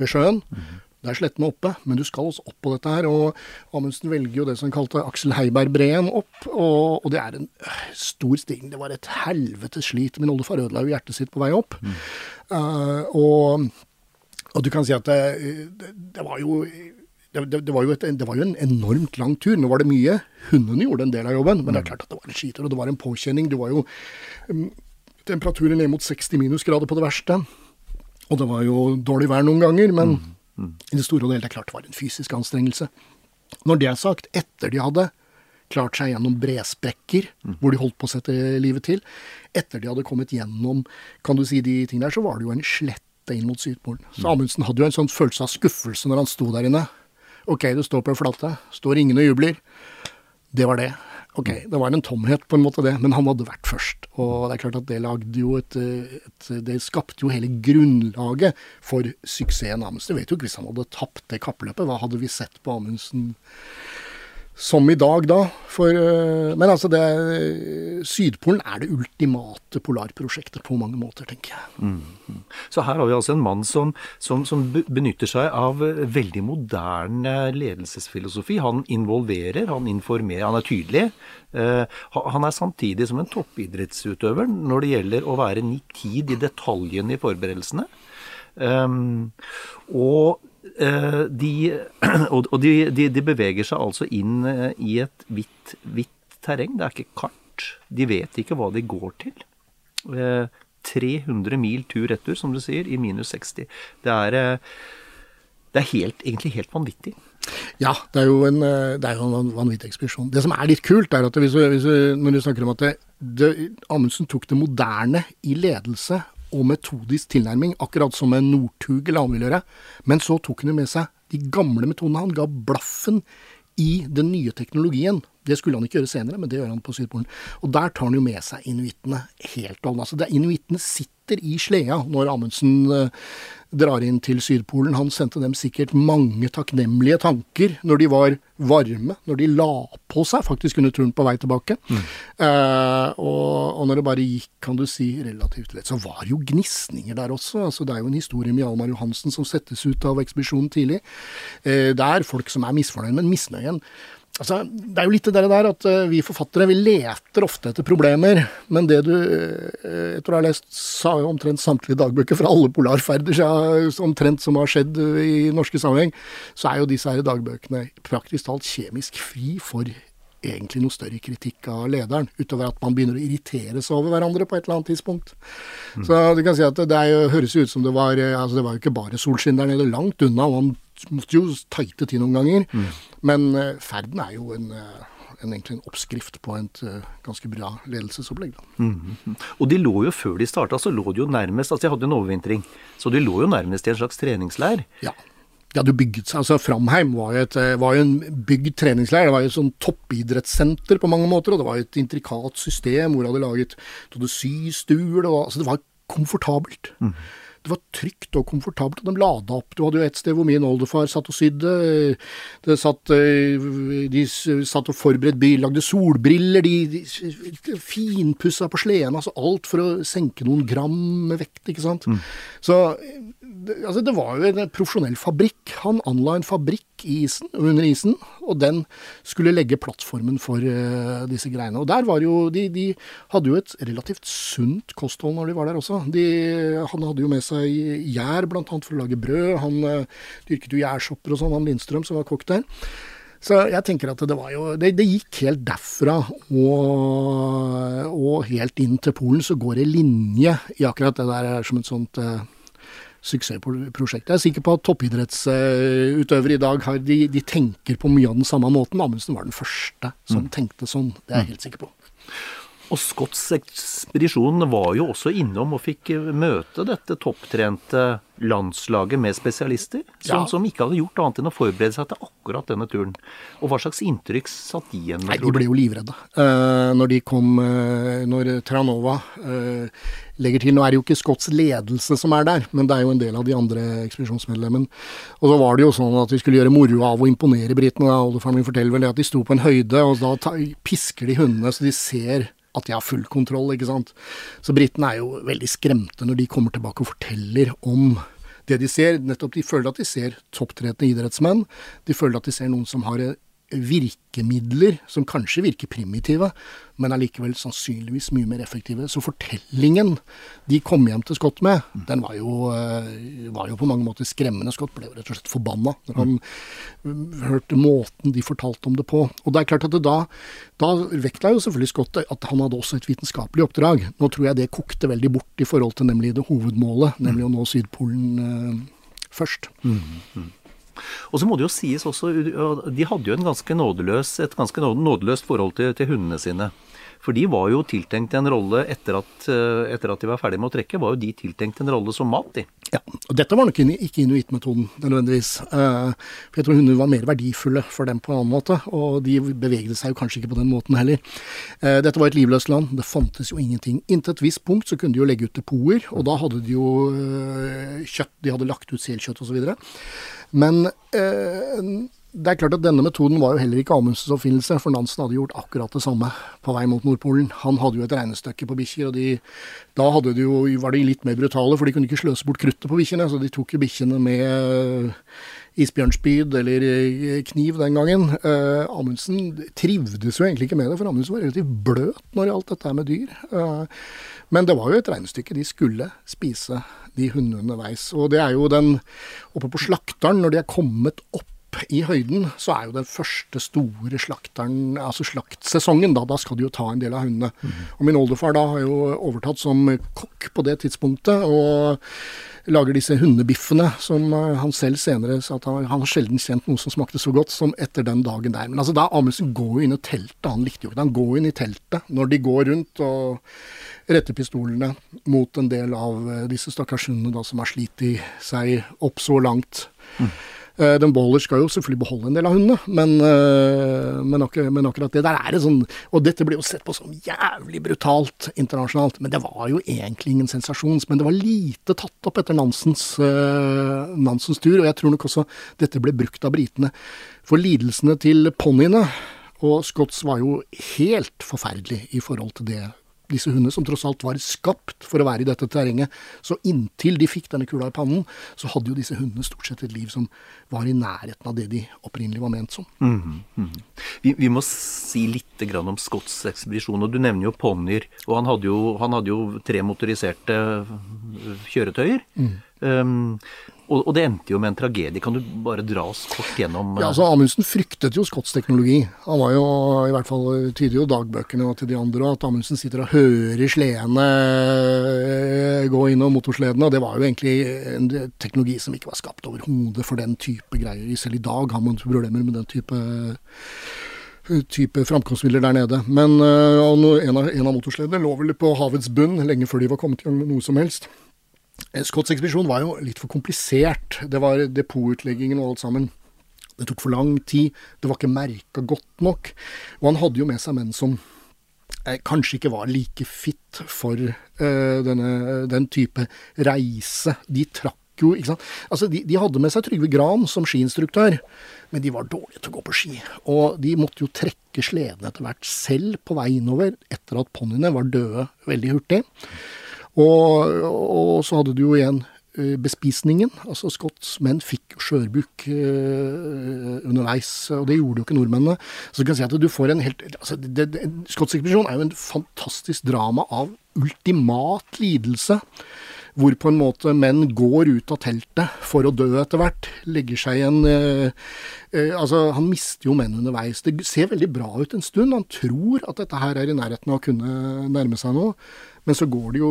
ved sjøen. Mm. Det er slettene oppe, men du skal også opp på dette her. Og Amundsen velger jo det som kalte Aksel Heiberg-breen opp, og, og, det er en øh, stor stigning. Det var et helvetes slit. Min oldefar ødela jo hjertet sitt på vei opp. Mm. Uh, og, og, du kan si at det, det, det var jo det, det, det, var et, det, var jo en enormt lang tur. Nå var det mye. Hundene gjorde en del av jobben, men det er mm. klart at det var en skitur, og det var en påkjenning. Det var jo um, temperaturer ned mot 60 minusgrader på det verste. Og det var jo dårlig vær noen ganger, men mm. Mm. i det store og hele det er klart det var en fysisk anstrengelse. Når det er sagt, etter de hadde klart seg gjennom bresprekker, mm. hvor de holdt på å sette livet til, etter de hadde kommet gjennom kan du si, de tingene der, så var det jo en slette inn mot Sydpolen. Så mm. Amundsen hadde jo en sånn følelse av skuffelse når han sto der inne. Ok, du står på en flate. Står ingen og jubler. Det var det. Ok, det var en tomhet, på en måte, det, men han hadde vært først. Og det er klart at det lagde jo et, et Det skapte jo hele grunnlaget for suksessen Amundsen. Jeg vet jo ikke hvis han hadde tapt det kappløpet, hva hadde vi sett på Amundsen som i dag, da. For, eh, men altså, det, Sydpolen er det ultimate polarprosjektet på mange måter, tenker jeg. Mm. Så her har vi altså en mann som, som, som, benytter seg av veldig moderne ledelsesfilosofi. Han involverer, han informerer, han er tydelig. Han er samtidig som en toppidrettsutøver når det gjelder å være nitid i detaljene i forberedelsene. Um, og Eh, de, *clears throat* og de, de, de, beveger seg altså inn eh, i et hvitt, hvitt terreng. Det er ikke kart. De vet ikke hva de går til. 300 eh, mil tur-retur, som du sier, i minus 60. Det er, det er helt, egentlig helt vanvittig. Ja, det er jo en, det er jo en vanvittig ekspedisjon. Det som er litt kult, er at hvis, hvis, når du snakker om at det, det, Amundsen tok det moderne i ledelse og metodisk tilnærming, akkurat som en Northug eller annen vil gjøre. Men så tok han med seg de gamle metodene. Han ga blaffen i den nye teknologien. Det skulle han ikke gjøre senere, men det gjør han på Sydpolen. Og der tar han jo med seg inuittene helt og Altså, Inuittene sitter i sleda når Amundsen uh, drar inn til Sydpolen. Han sendte dem sikkert mange takknemlige tanker når de var varme, når de la på seg faktisk under turen på vei tilbake. Mm. Eh, og, og, når det bare gikk, kan du si, relativt lett, så var jo gnisninger der også. altså Det er jo en historie med Hjalmar Johansen som settes ut av ekspedisjonen tidlig. Eh, det er folk som er misfornøyd, men misnøyen Altså, det er jo litt det der at uh, vi forfattere vi leter ofte etter problemer. Men det du Jeg tror jeg har lest omtrent samtlige dagbøker fra alle polarferder ja, omtrent som har skjedd i norske sammenheng, så er jo disse her dagbøkene praktisk talt kjemisk fri for egentlig noe større kritikk av lederen, utover at man begynner å irritere seg over hverandre på et eller annet tidspunkt. Mm. Så du kan si at det, det høres ut som det var altså Det var jo ikke bare solskinn der nede, langt unna. man måtte jo tighte til noen ganger. Mm. Men uh, ferden er jo en, uh, en, egentlig en oppskrift på et uh, ganske bra ledelsesopplegg. Mm. Og de lå jo før de starta, så lå de jo nærmest Altså, de hadde en overvintring, så de lå jo nærmest i en slags treningsleir. Ja. De hadde bygget seg, altså Framheim var jo, et, var jo en bygd treningsleir. Det var jo et sånn toppidrettssenter på mange måter. Og det var jo et intrikat system hvor de hadde laget systuer. Altså det var komfortabelt. Mm. Det var trygt og komfortabelt, og de lada opp. Du hadde jo et sted hvor min oldefar satt og sydde. De satt, eh, de satt og forberedte bil, lagde solbriller, de, de finpussa på sleden. Altså alt for å senke noen gram med vekt, ikke sant. Mm. Så altså det var jo en profesjonell fabrikk. Han anla en fabrikk i isen, under isen, og den skulle legge plattformen for uh, disse greiene. Og der var jo de, de, hadde jo et relativt sunt kosthold når de var der også. De, han hadde jo med seg gjær, bl.a. for å lage brød. Han uh, dyrket jo gjærsopper og sånn, han Lindstrøm som var kokk der. Så jeg tenker at det var jo Det, det gikk helt derfra og, og, helt inn til Polen, så går det linje i akkurat det der som et sånt uh, suksessprosjekt. Jeg er sikker på at toppidrettsutøvere i dag har, de, de, tenker på mye av den samme måten. Amundsen var den første som mm. tenkte sånn, det er jeg helt sikker på. Og Scotts ekspedisjon var jo også innom og fikk møte dette topptrente landslaget med spesialister, som, ja. som, ikke hadde gjort annet enn å forberede seg til akkurat denne turen. Og hva slags inntrykk satt de igjen med? Nei, De ble jo livredde uh, når de kom uh, Når Tranova uh, legger til Nå er det jo ikke Scotts ledelse som er der, men det er jo en del av de andre ekspedisjonsmedlemmene. Og så var det jo sånn at de skulle gjøre moro av å imponere britene. Oldefaren min forteller vel det at de sto på en høyde, og da pisker de hundene så de ser at de har full kontroll, ikke sant. Så britene er jo veldig skremte når de kommer tilbake og forteller om det de ser. Nettopp de føler at de ser topptretende idrettsmenn. De føler at de ser noen som har virkemidler som kanskje virker primitive, men allikevel sannsynligvis mye mer effektive. Så fortellingen de kom hjem til Scott med, den var jo, eh, var jo på mange måter skremmende. Scott ble jo rett og slett forbanna når han mm, hørte måten de fortalte om det på. Og det er klart at det da, da vektla jo selvfølgelig Scott at han hadde også et vitenskapelig oppdrag. Nå tror jeg det kokte veldig bort i forhold til nemlig det hovedmålet, nemlig å nå Sydpolen eh, først. Mm, mm. Og så må det jo sies også, de hadde jo ganske nådeløs, et ganske nådeløst forhold til, til hundene sine. For de var jo tiltenkt en rolle etter at, eh, etter at, de var ferdige med å trekke, var jo de tiltenkt en rolle som mat, de. Ja, og dette var nok ikke inuittmetoden nødvendigvis. Eh, for jeg tror hunder var mer verdifulle for dem på en annen måte, og de bevegde seg jo kanskje ikke på den måten heller. Eh, dette var et livløst land, det fantes jo ingenting. Inntil et visst punkt så kunne de jo legge ut depoter, og da hadde de jo kjøtt, de hadde lagt ut selkjøtt osv. Men eh, det er klart at denne metoden var jo heller ikke Amundsens oppfinnelse, for Nansen hadde gjort akkurat det samme på vei mot Nordpolen. Han hadde jo et regnestykke på bikkjer, og de, da de jo, var de litt mer brutale, for de kunne ikke sløse bort kruttet på bikkjene, så de tok jo bikkjene med eh, isbjørnspyd eller eh, kniv den gangen. Uh, Amundsen trivdes jo egentlig ikke med det, for Amundsen var relativt bløt når det gjaldt dette med dyr. Uh, men det var jo et regnestykke. De skulle spise de hundene underveis. Og det er jo den Oppe på slakteren, når de er kommet opp i høyden, så er jo den første store slakteren, altså slaktsesongen, da, da skal de jo ta en del av hundene. Mm. Og min oldefar da har jo overtatt som kokk på det tidspunktet, og lager disse hundebiffene som eh, han selv senere sa at han, han har sjelden kjent noe som smakte så godt som etter den dagen der. Men altså da Amundsen går jo inn i teltet, han likte jo ikke det. Han går inn i teltet når de går rundt og retter pistolene mot en del av eh, disse stakkars hundene da som har slitt seg opp så langt. Mm. Eh, den Boller skal jo selvfølgelig beholde en del av hundene, men, eh, men, akkurat, men, akkurat, det der er det sånn Og dette blir jo sett på som jævlig brutalt internasjonalt, men det var jo egentlig ingen sensasjons. Men det var lite tatt opp etter Nansens, uh, Nansens tur, og jeg tror nok også dette ble brukt av britene. For lidelsene til ponniene og Scotts var jo helt forferdelig i forhold til det disse hundene, som tross alt var skapt for å være i dette terrenget. Så inntil de fikk denne kula i pannen, så hadde jo disse hundene stort sett et liv som var i nærheten av det de opprinnelig var ment som. Mm -hmm. vi, vi, må si litt om Scotts ekspedisjon. og Du nevner jo ponnier. Og han hadde jo, han hadde jo tre motoriserte kjøretøyer. Mm. Um, og, og, det endte jo med en tragedie. Kan du bare dra oss kort gjennom Ja, altså Amundsen fryktet jo Scotts teknologi. Han var jo, i hvert fall tyder jo dagbøkene til de andre at Amundsen sitter og hører sledene eh, gå innom motorsledene. Og det var jo egentlig en teknologi som ikke var skapt overhodet for den type greier. Selv i dag har man problemer med den type type framkomstmidler der nede. Men en, av, en av motorsledene lå vel på havets bunn lenge før de var kommet gjennom noe som helst. Eh, Scotts ekspedisjon var jo litt for komplisert. Det var depotutleggingen og alt sammen. Det tok for lang tid. Det var ikke merka godt nok. Og han hadde jo med seg menn som eh, kanskje ikke var like fit for eh, denne, den type reise. De trakk jo, ikke sant. Altså, de, de hadde med seg Trygve Gran som skiinstruktør, men de var dårlige til å gå på ski. Og de måtte jo trekke sledene etter hvert selv på vei innover, etter at ponniene var døde veldig hurtig. Og, og så hadde du jo igjen eh, bespisningen. Altså Scotts menn fikk skjørbuk uh, underveis, og det gjorde jo ikke nordmennene. Så du kan si at du får en helt altså, det, ekspedisjon er jo en fantastisk drama av ultimat lidelse hvor på en måte menn går ut av teltet for å dø etter hvert. Legger seg i en eh, eh, Altså, han mister jo menn underveis. Det ser veldig bra ut en stund. Han tror at dette her er i nærheten av å kunne nærme seg noe. Men så går det jo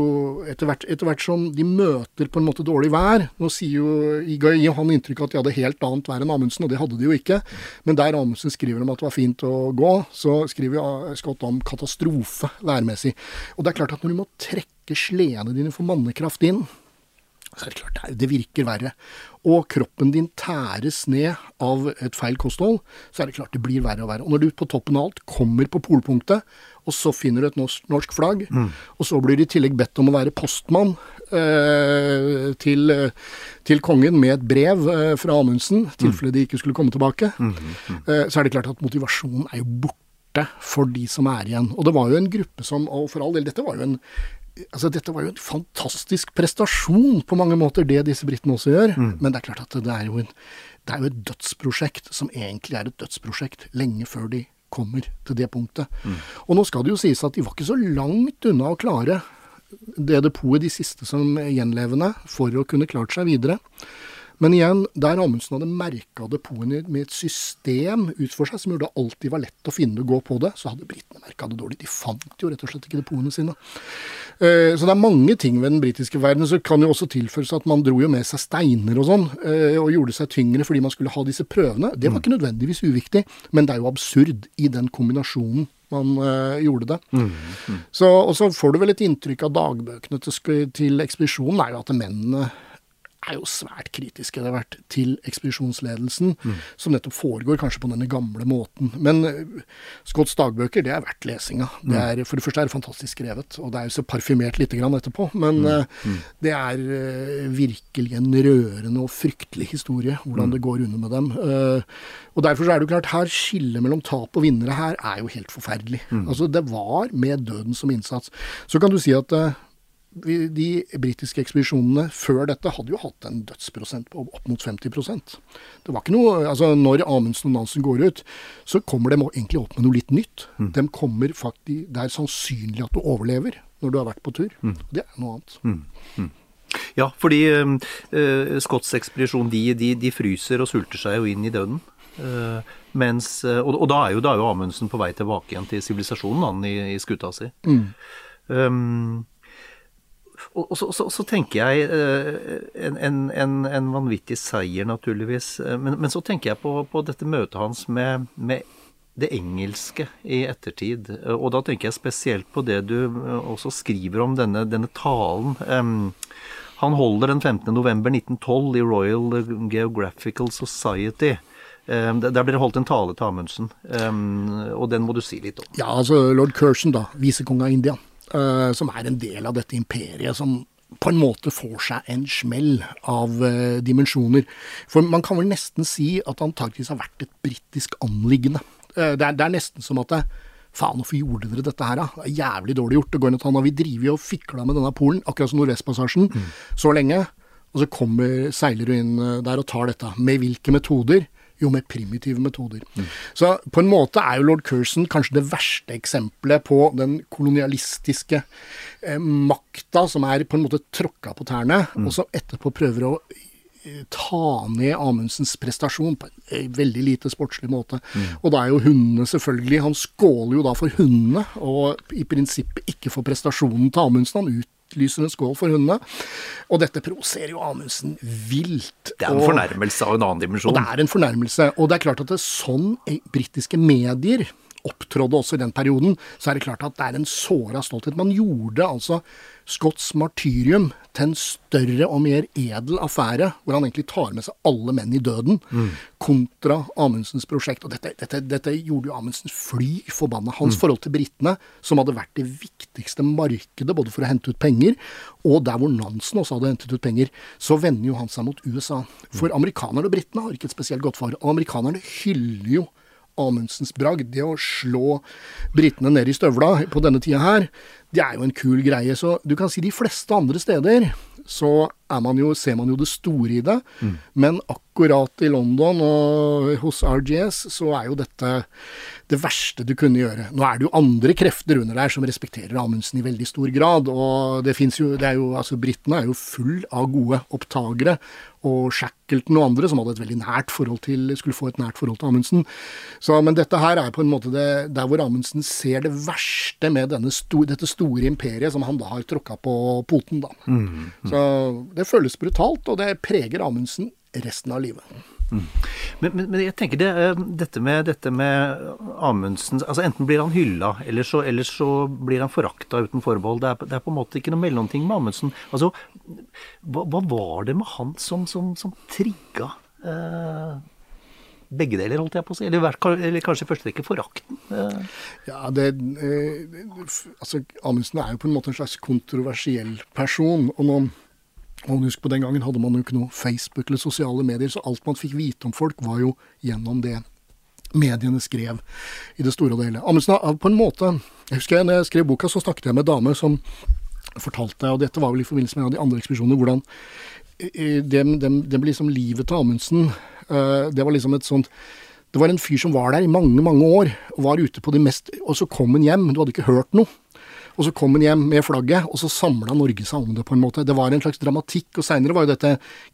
etter hvert, etter hvert som de møter på en måte dårlig vær Nå sier jo Iga han inntrykk av at de hadde helt annet vær enn Amundsen, og det hadde de jo ikke. Men der Amundsen skriver om at det var fint å gå, så skriver Scott om katastrofe værmessig. Og det er klart at når du må trekke sledene dine for mannekraft inn, så er det klart det virker verre. Og kroppen din tæres ned av et feil kosthold, så er det klart det blir verre og verre. Og når du på toppen av alt kommer på polpunktet, og så finner du et norsk, norsk flagg, mm. og så blir du i tillegg bedt om å være postmann eh, til, til, kongen med et brev eh, fra Amundsen, i tilfelle mm. de ikke skulle komme tilbake, mm. Eh, så er det klart at motivasjonen er jo borte for de som er igjen. Og det var jo en gruppe som Og for all del, dette var jo en altså Dette var jo en fantastisk prestasjon på mange måter, det disse britene også gjør. Mm. Men det er klart at det er, jo en, det er jo et dødsprosjekt som egentlig er et dødsprosjekt lenge før de kommer til det punktet. Mm. Og nå skal det jo sies at de var ikke så langt unna å klare det depotet, de siste som gjenlevende, for å kunne klart seg videre. Men igjen, der Amundsen hadde merka depotene med et system ut for seg som gjorde det alltid var lett å finne og gå på det, så hadde britene merka det dårlig. De fant jo rett og slett ikke depotene sine. Eh, så det er mange ting ved den britiske verden. Så kan jo også tilføres at man dro jo med seg steiner og sånn, eh, og gjorde seg tyngre fordi man skulle ha disse prøvene. Det var ikke nødvendigvis uviktig, men det er jo absurd i den kombinasjonen man øh, gjorde det. Mm, mm. Så, og så får du vel et inntrykk av dagbøkene til, til ekspedisjonen, er jo at mennene er jo svært kritiske det har vært til ekspedisjonsledelsen, mm. som nettopp foregår kanskje på denne gamle måten. Men uh, Scotts dagbøker, det er verdt lesinga. Det mm. er, for det første er det fantastisk skrevet, og det er jo så parfymert lite grann etterpå. Men uh, det er uh, virkelig en rørende og fryktelig historie, hvordan det går under med dem. og derfor så er det jo klart, her skillet mellom tap og vinnere her er jo helt forferdelig. Altså, det var med døden som innsats. Så kan du si at de britiske ekspedisjonene før dette hadde jo hatt en dødsprosent på opp mot 50% Det var ikke noe, altså Når Amundsen og Nansen går ut, så kommer de egentlig opp med noe litt nytt. Mm. De kommer faktisk, Det er sannsynlig at du overlever når du har vært på tur. Mm. Det er noe annet. Mm. mm. Ja, fordi uh, Scotts ekspedisjon de, de, de, fryser og sulter seg jo inn i døden. Uh, mens, uh, og, og, da er jo, da er jo Amundsen på vei tilbake igjen til sivilisasjonen, han i, i skuta si. Mm. Um, og, så, så, så, tenker jeg eh, en, en, en, vanvittig seier, naturligvis. Eh, men, men, så tenker jeg på, på dette møtet hans med, med, det engelske i ettertid. Eh, og da tenker jeg spesielt på det du også skriver om denne, denne talen. Han holder den 15. november 1912 i Royal Geographical Society. Der blir det holdt en tale til Amundsen, og den må du si litt om. Ja, altså lord Curzon, da. Visekonge av India. Uh, som er en del av dette imperiet, som på en måte får seg en smell av uh, dimensjoner. For man kan vel nesten si at Antarktis har vært et britisk anliggende. Uh, det, er, det, er, nesten som at det, Faen, hvorfor gjorde dere dette her, da? Det er jævlig dårlig gjort. Det går an og ta, vi jo og fikla med denne Polen, akkurat som Nordvestpassasjen, mm. så lenge. Og så kommer seilere inn der og tar dette. Med hvilke metoder? Jo mer primitive metoder. Mm. Så på en måte er jo lord Curzon kanskje det verste eksempelet på den kolonialistiske eh, makta som er på en måte tråkka på tærne, mm. og som etterpå prøver å eh, ta ned Amundsens prestasjon på en eh, veldig lite sportslig måte. Mm. Og da er jo hundene selvfølgelig Han skåler jo da for hundene, og i prinsippet ikke for prestasjonen til Amundsen. Han ut utlyser en skål for hundene. Og dette provoserer jo Amundsen vilt. Det er en og, fornærmelse av en annen dimensjon. Og det er en fornærmelse. Og det er klart at det er sånn britiske medier opptrådde også i den perioden, så er det klart at det er en såra stolthet. Man gjorde altså Scotts martyrium til en større og mer edel affære, hvor han egentlig tar med seg alle menn i døden, mm. kontra Amundsens prosjekt. Og dette, dette, dette gjorde jo Amundsen fly forbanna. Hans mm. forhold til britene, som hadde vært det viktigste markedet både for å hente ut penger, og der hvor Nansen også hadde hentet ut penger, så vender jo han seg mot USA. For amerikanerne og britene har ikke et spesielt godt forhold. Og amerikanerne hyller jo Amundsens bragd. Det å slå britene ned i støvla på denne tida her, det er jo en kul greie. Så du kan si de fleste andre steder så man jo, ser man jo det store i det. Mm. Men akkurat i London og hos RGS så er jo dette det verste du kunne gjøre. Nå er det jo andre krefter under der som respekterer Amundsen i veldig stor grad. Og det fins jo, det er jo altså Britene er jo full av gode opptagere. Og Shackleton og andre som hadde et veldig nært forhold til, skulle få et nært forhold til Amundsen. Så, men dette her er på en måte det, der hvor Amundsen ser det verste med sto, dette store imperiet som han da har tråkka på poten. da. Mm, mm. Så det føles brutalt, og det preger Amundsen resten av livet. Mm. Men, men, men, jeg tenker det, eh, dette med, dette med Amundsen altså Enten blir han hylla, eller så, eller så blir han forakta uten forbehold. Det er, det er, på en måte ikke noe mellomting med Amundsen. Altså, hva, hva var det med han som, som, som trigga eh, begge deler, holdt jeg på å si? Eller, eller kanskje i første rekke forakten? Eh. Ja, det eh, Altså, Amundsen er jo på en måte en slags kontroversiell person. og nå og husk på Den gangen hadde man jo ikke noe Facebook eller sosiale medier, så alt man fikk vite om folk, var jo gjennom det mediene skrev i det store og hele. Amundsen har på en måte Jeg husker jeg, når jeg skrev boka, så snakket jeg med en dame som fortalte, og dette var vel i forbindelse med en av de andre ekspedisjonene, hvordan det, blir det liksom livet til Amundsen. Eh, det var liksom et sånt Det var en fyr som var der i mange, mange år, og var ute på de mest Og så kom han hjem, du hadde ikke hørt noe. Og så kom han hjem med flagget, og så samla Norge seg om det, på en måte. Det var en slags dramatikk, og seinere var jo dette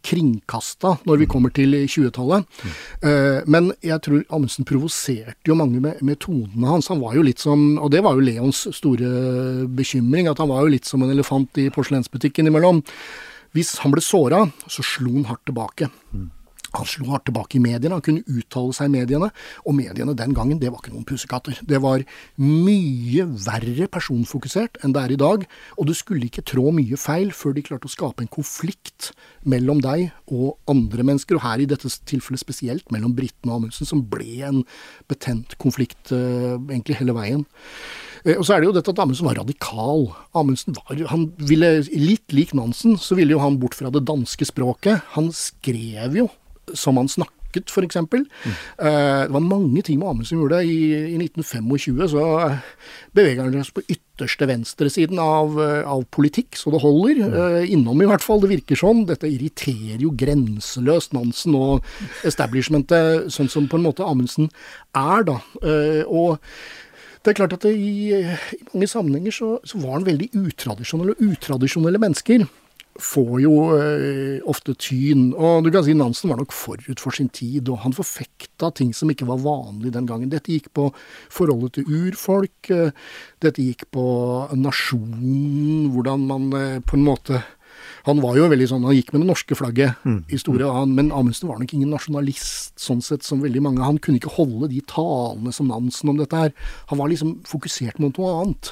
kringkasta når vi kommer til 20-tallet. Mm. Uh, men jeg tror Amundsen provoserte jo mange med, med, tonene hans. Han var jo litt som, og det var jo Leons store bekymring, at han var jo litt som en elefant i porselensbutikken imellom. Hvis han ble såra, så slo han hardt tilbake. Mm. Han slo hardt tilbake i mediene, han kunne uttale seg i mediene. Og mediene den gangen, det var ikke noen pusekatter. Det var mye verre personfokusert enn det er i dag. Og du skulle ikke trå mye feil før de klarte å skape en konflikt mellom deg og andre mennesker. Og her i dette tilfellet spesielt mellom britene og Amundsen, som ble en betent konflikt uh, egentlig hele veien. Eh, og så er det jo dette at Amundsen var radikal. Amundsen var, han ville, Litt lik Nansen, så ville jo han bort fra det danske språket. Han skrev jo som han snakket, f.eks. Mm. Uh, det var mange ting med Amundsen gjorde. I, I 1925 så beveger han seg på ytterste venstresiden av, eh, av politikk, så det holder. Uh, innom, i hvert fall. Det virker sånn. Dette irriterer jo grenseløst Nansen og establishmentet, sånn som på en måte Amundsen er, da. Og det er klart at det, i, i, mange sammenhenger så, så var han veldig utradisjonelle, utradisjonelle mennesker får jo eh, ofte tyn. Og du kan si Nansen var nok forut for sin tid, og han forfekta ting som ikke var vanlig den gangen. Dette gikk på forholdet til urfolk, eh, dette gikk på nasjonen, hvordan man eh, på en måte han var jo veldig sånn, han gikk med det norske flagget mm. i store, han, men Amundsen var nok ingen nasjonalist sånn sett som veldig mange. Han kunne ikke holde de talene som Nansen om dette her. Han var liksom fokusert mot noe annet.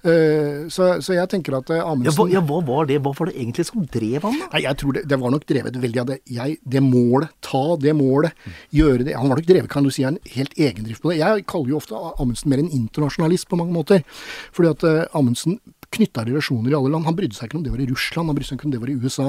Eh, så, så, jeg tenker at eh, Amundsen ja hva, ja, hva, var det Hva var det egentlig som drev han? da? Nei, jeg tror det, det var nok drevet veldig av det. Jeg, det målet, ta det målet, gjøre det Han var nok drevet, kan du si, av en helt egendrift på det. Jeg kaller jo ofte Amundsen mer en internasjonalist på mange måter. Fordi at uh, Amundsen knytta relasjoner i alle land. Han brydde seg ikke om det var i Russland, han brydde seg ikke om det var i USA.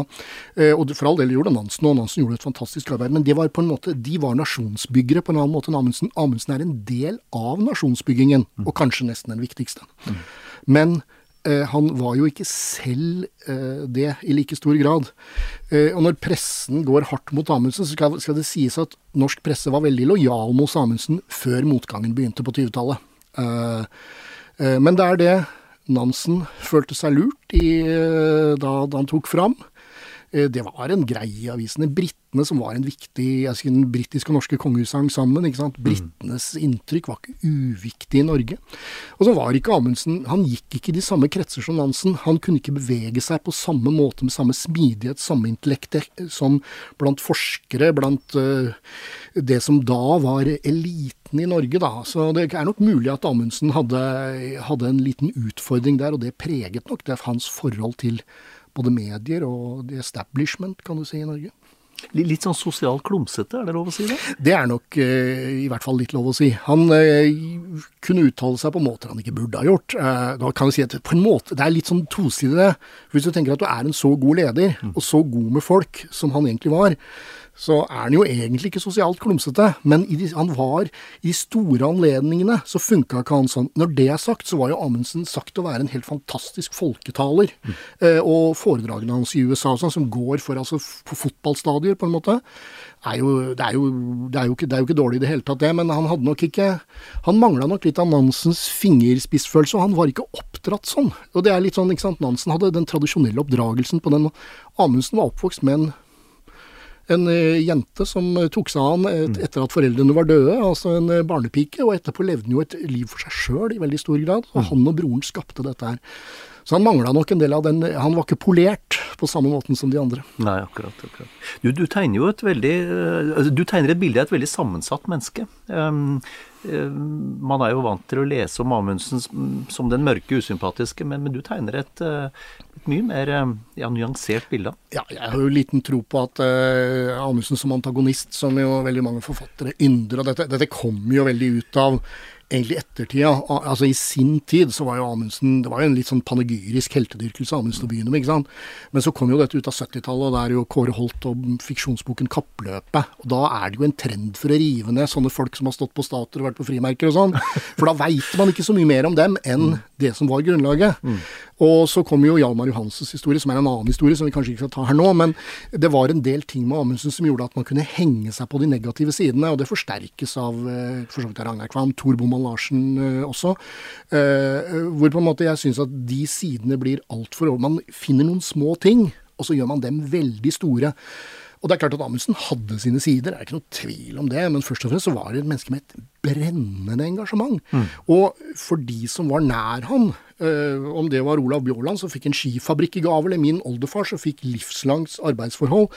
Eh, og for all del gjorde Nansen, og Nansen gjorde et fantastisk arbeid. Men det var på en måte, de var nasjonsbyggere på en annen måte enn Amundsen. Amundsen er en del av nasjonsbyggingen, og kanskje nesten den viktigste. Mm. Men eh, han var jo ikke selv eh, det i like stor grad. Eh, og når pressen går hardt mot Amundsen, så skal, det sies at norsk presse var veldig lojal mot Amundsen før motgangen begynte på 20-tallet. Eh, eh, men det er det Nansen følte seg lurt i, da, han tok fram. Det var en greie i avisene. Britt britene som var en viktig altså Den britiske og norske kongehuset hang sammen. ikke sant? Britenes inntrykk var ikke uviktig i Norge. Og så var ikke Amundsen Han gikk ikke i de samme kretser som Nansen. Han kunne ikke bevege seg på samme måte med samme smidighet, samme intellekt som blant forskere, blant uh, det som da var eliten i Norge, da. Så det er nok mulig at Amundsen hadde, hadde en liten utfordring der, og det preget nok det hans forhold til både medier og the establishment, kan du si, i Norge. Litt sånn sosialt klumsete, er det lov å si det? Det er nok eh, i hvert fall litt lov å si. Han eh, kunne uttale seg på måter han ikke burde ha gjort. Eh, da kan vi si at på en måte, Det er litt sånn tosidig. det. Hvis du tenker at du er en så god leder, mm. og så god med folk som han egentlig var, så er han jo egentlig ikke sosialt klumsete. Men de, han var i store anledningene, så funka ikke han sånn. Når det er sagt, så var jo Amundsen sagt å være en helt fantastisk folketaler. Mm. Eh, og foredragene hans i USA sånn, som går for altså på fotballstadier, på en måte, er jo, det, er jo, det, er jo ikke, det er jo ikke dårlig i det hele tatt, det. Men han hadde nok ikke Han mangla nok litt av Nansens fingerspissfølelse, og han var ikke oppdratt sånn. Og det er litt sånn, ikke sant, Nansen hadde den tradisjonelle oppdragelsen på den. Amundsen var oppvokst med en en eh, jente som eh, tok seg av han mm. etter at foreldrene var døde, altså en eh, barnepike. Og etterpå levde han jo et liv for seg sjøl i veldig stor grad. Og mm. han og broren skapte dette her. Så han mangla nok en del av den Han var ikke polert på samme måten som de andre. Nei, akkurat. akkurat. Du, du tegner jo et veldig Du tegner et bilde av et veldig sammensatt menneske. Um, man er jo vant til å lese om Amundsen som den mørke, usympatiske, men, men du tegner et, et mye mer ja, nyansert bilde. Ja, jeg har jo liten tro på at uh, Amundsen som antagonist, som jo veldig mange forfattere ynder, og dette, dette kommer jo veldig ut av egentlig ettertida. Altså I sin tid så var jo Amundsen Det var jo en litt sånn panegyrisk heltedyrkelse Amundsen å begynne med. ikke sant? Men så kom jo dette ut av 70-tallet, og det er jo Kåre Holt og fiksjonsboken 'Kappløpet'. Og da er det jo en trend for å rive ned sånne folk som har stått på stater og vært på frimerker og sånn. For da veit man ikke så mye mer om dem enn det som var grunnlaget. Mm. Og så kom jo Hjalmar Johansens historie, som er en annen historie, som vi kanskje ikke skal ta her nå. Men det var en del ting med Amundsen som gjorde at man kunne henge seg på de negative sidene. Og det forsterkes av eh, for så vidt Ragnar Kvam, Tor Boman Larsen uh, også. Uh, hvor på en måte jeg syns at de sidene blir altfor Man finner noen små ting, og så gjør man dem veldig store. Og det er klart at Amundsen hadde sine sider, det er ikke noe tvil om det. Men først og fremst så var det et menneske med et brennende engasjement. Mm. Og for de som var nær han, øh, om det var Olav Bjaaland, som fikk en skifabrikk i gave, eller min oldefar som fikk livslangt arbeidsforhold,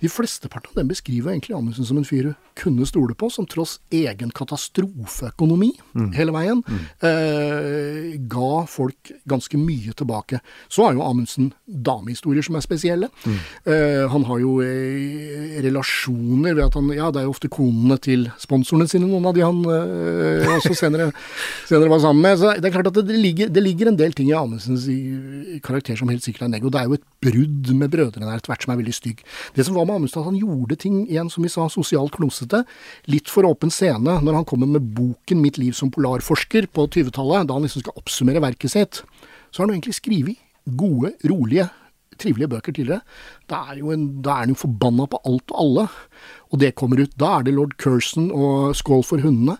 de flesteparten av dem beskriver egentlig Amundsen som en fyr du kunne stole på, som tross egen katastrofeøkonomi mm. hele veien mm. eh, ga folk ganske mye tilbake. Så har jo Amundsen damehistorier som er spesielle. Mm. Eh, han har jo eh, relasjoner ved at han Ja, det er jo ofte konene til sponsorene sine, noen av de han eh, også senere, *laughs* senere, var sammen med. Så det er klart at det, ligger, det ligger en del ting i Amundsens karakter som helt sikkert er negg. Og det er jo et brudd med brødrene der etter hvert som er veldig stygg. Det som var med Amundsen, at han gjorde ting igjen, som vi sa, sosialt klumsete. Litt for åpen scene når han kommer med boken 'Mitt liv som polarforsker' på 20-tallet, da han liksom skal oppsummere verket sitt. Så har han egentlig skrevet gode, rolige, trivelige bøker tidligere. Da er, en, da er han jo forbanna på alt og alle. Og det kommer ut. Da er det lord Curson og Skål for hundene.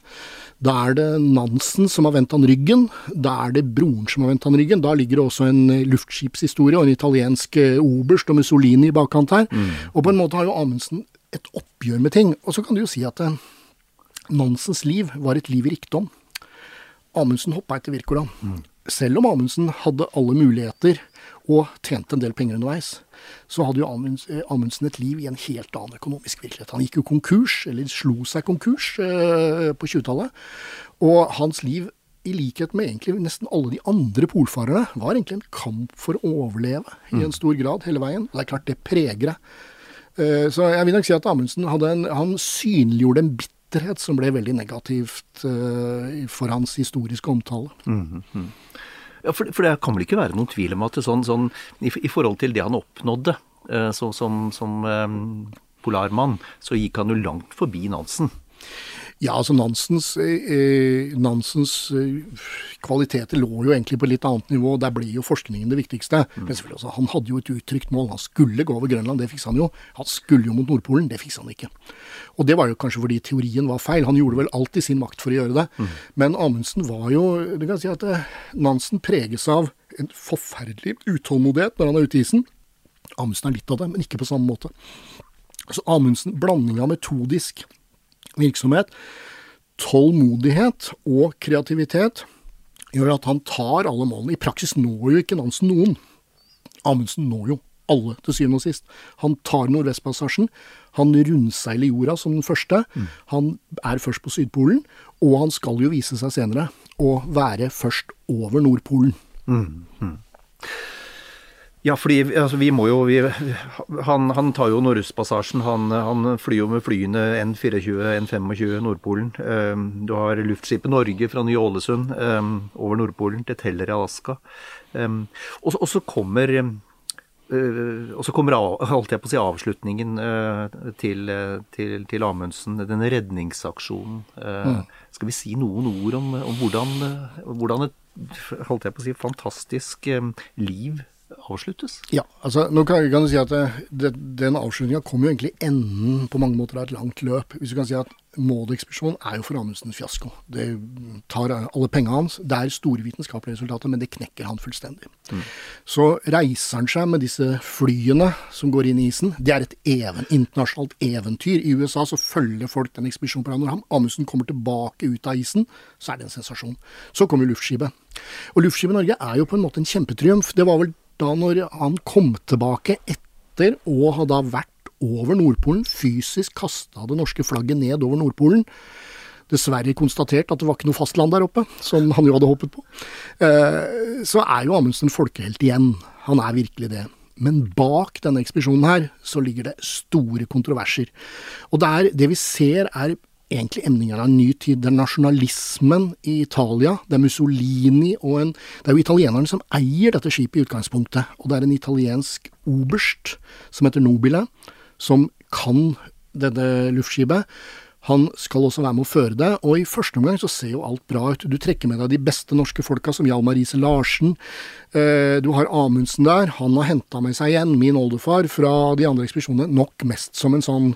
Da er det Nansen som har vendt han ryggen. Da er det broren som har vendt han ryggen. Da ligger det også en eh, luftskipshistorie og en italiensk eh, oberst og Mussolini i bakkant her. Mm. Og på en måte har jo Amundsen et oppgjør med ting. Og så kan du jo si at eh, Nansens liv var et liv i rikdom. Amundsen hoppa etter Wirkola. Mm. Selv om Amundsen hadde alle muligheter og tjente en del penger underveis, så hadde jo eh, Amundsen et liv i en helt annen økonomisk virkelighet. Han gikk jo konkurs, eller slo seg konkurs, eh, på 20-tallet. Og hans liv, i likhet med egentlig nesten alle de andre polfarerne, var egentlig en kamp for å overleve i en mm. stor grad hele veien. Og det er klart, det preger deg. Eh, så jeg vil nok si at Amundsen en, han synliggjorde en bitterhet som ble veldig negativt for hans historiske omtale. Mm -hmm. Ja, for, for, det kan vel ikke være noen tvil om at det sånn, sånn i, i, forhold til det han oppnådde eh, så, som, som um, polarmann, så gikk han jo langt forbi Nansen. Ja, altså Nansens, eh, Nansens eh, kvaliteter lå jo egentlig på litt annet nivå. Der ble jo forskningen det viktigste. Mm. Men selvfølgelig også, han hadde jo et uttrykt mål. Han skulle gå over Grønland, det fiksa han jo. Han skulle jo mot Nordpolen, det fiksa han ikke. Og det var jo kanskje fordi teorien var feil. Han gjorde vel alt i sin makt for å gjøre det. Mm. Men Amundsen var jo Du kan si at eh, Nansen preges av en forferdelig utålmodighet når han er ute i isen. Amundsen er litt av det, men ikke på samme måte. Så Amundsen, blanding av metodisk virksomhet, tålmodighet og kreativitet, gjør at han tar alle målene. I praksis når jo ikke Nansen noen. Amundsen når jo alle, til syvende og sist. Han tar Nordvestpassasjen. Han rundseiler jorda som den første. Mm. Han er først på Sydpolen, og han skal jo vise seg senere å være først over Nordpolen. Mm. Mm. Ja, fordi altså, vi må jo vi, han, han, tar jo Nordøstpassasjen. Han, han, flyr jo med flyene N24, N25 Nordpolen. Um, du har luftskipet Norge fra Ny-Ålesund um, over Nordpolen til Teller i Alaska. Um, og, så kommer Uh, og så kommer holdt jeg på å si, avslutningen uh, til, til, til, Amundsen, denne redningsaksjonen. Uh, mm. Skal vi si noen ord om, om hvordan, hvordan, et holdt jeg på å si, fantastisk liv avsluttes? Ja, altså nå kan, kan du si at det, den avslutninga kommer jo egentlig enden på mange måter av et langt løp. Hvis du kan si at Maud-ekspedisjonen er jo for Amundsen fiasko. Det tar alle pengene hans. Det er store vitenskapelige resultater, men det knekker han fullstendig. Mm. Så reiser han seg med disse flyene som går inn i isen. Det er et even, internasjonalt eventyr. I USA så følger folk den ekspedisjonen på Når Amundsen kommer tilbake ut av isen, så er det en sensasjon. Så kommer luftskipet. Og luftskipet Norge er jo på en måte en kjempetriumf. Det var vel da når han kom tilbake etter å ha da vært over Nordpolen, fysisk kasta det norske flagget ned over Nordpolen. Dessverre konstatert at det var ikke noe fastland der oppe, som han jo hadde håpet på. Eh, så er jo Amundsen folkehelt igjen. Han er virkelig det. Men bak denne ekspedisjonen her, så ligger det store kontroverser. Og det, er, det vi ser er egentlig emninger av en ny tid. Det er nasjonalismen i Italia. Det er Mussolini og en Det er jo italienerne som eier dette skipet i utgangspunktet. Og det er en italiensk oberst som heter Nobile, som kan dette luftskipet. Han skal også være med å føre det, og i første omgang så ser jo alt bra ut. Du trekker med deg de beste norske folka, som Hjalmar Riise Larsen. Eh, du har Amundsen der. Han har henta med seg igjen min oldefar fra de andre ekspedisjonene, nok mest som en sånn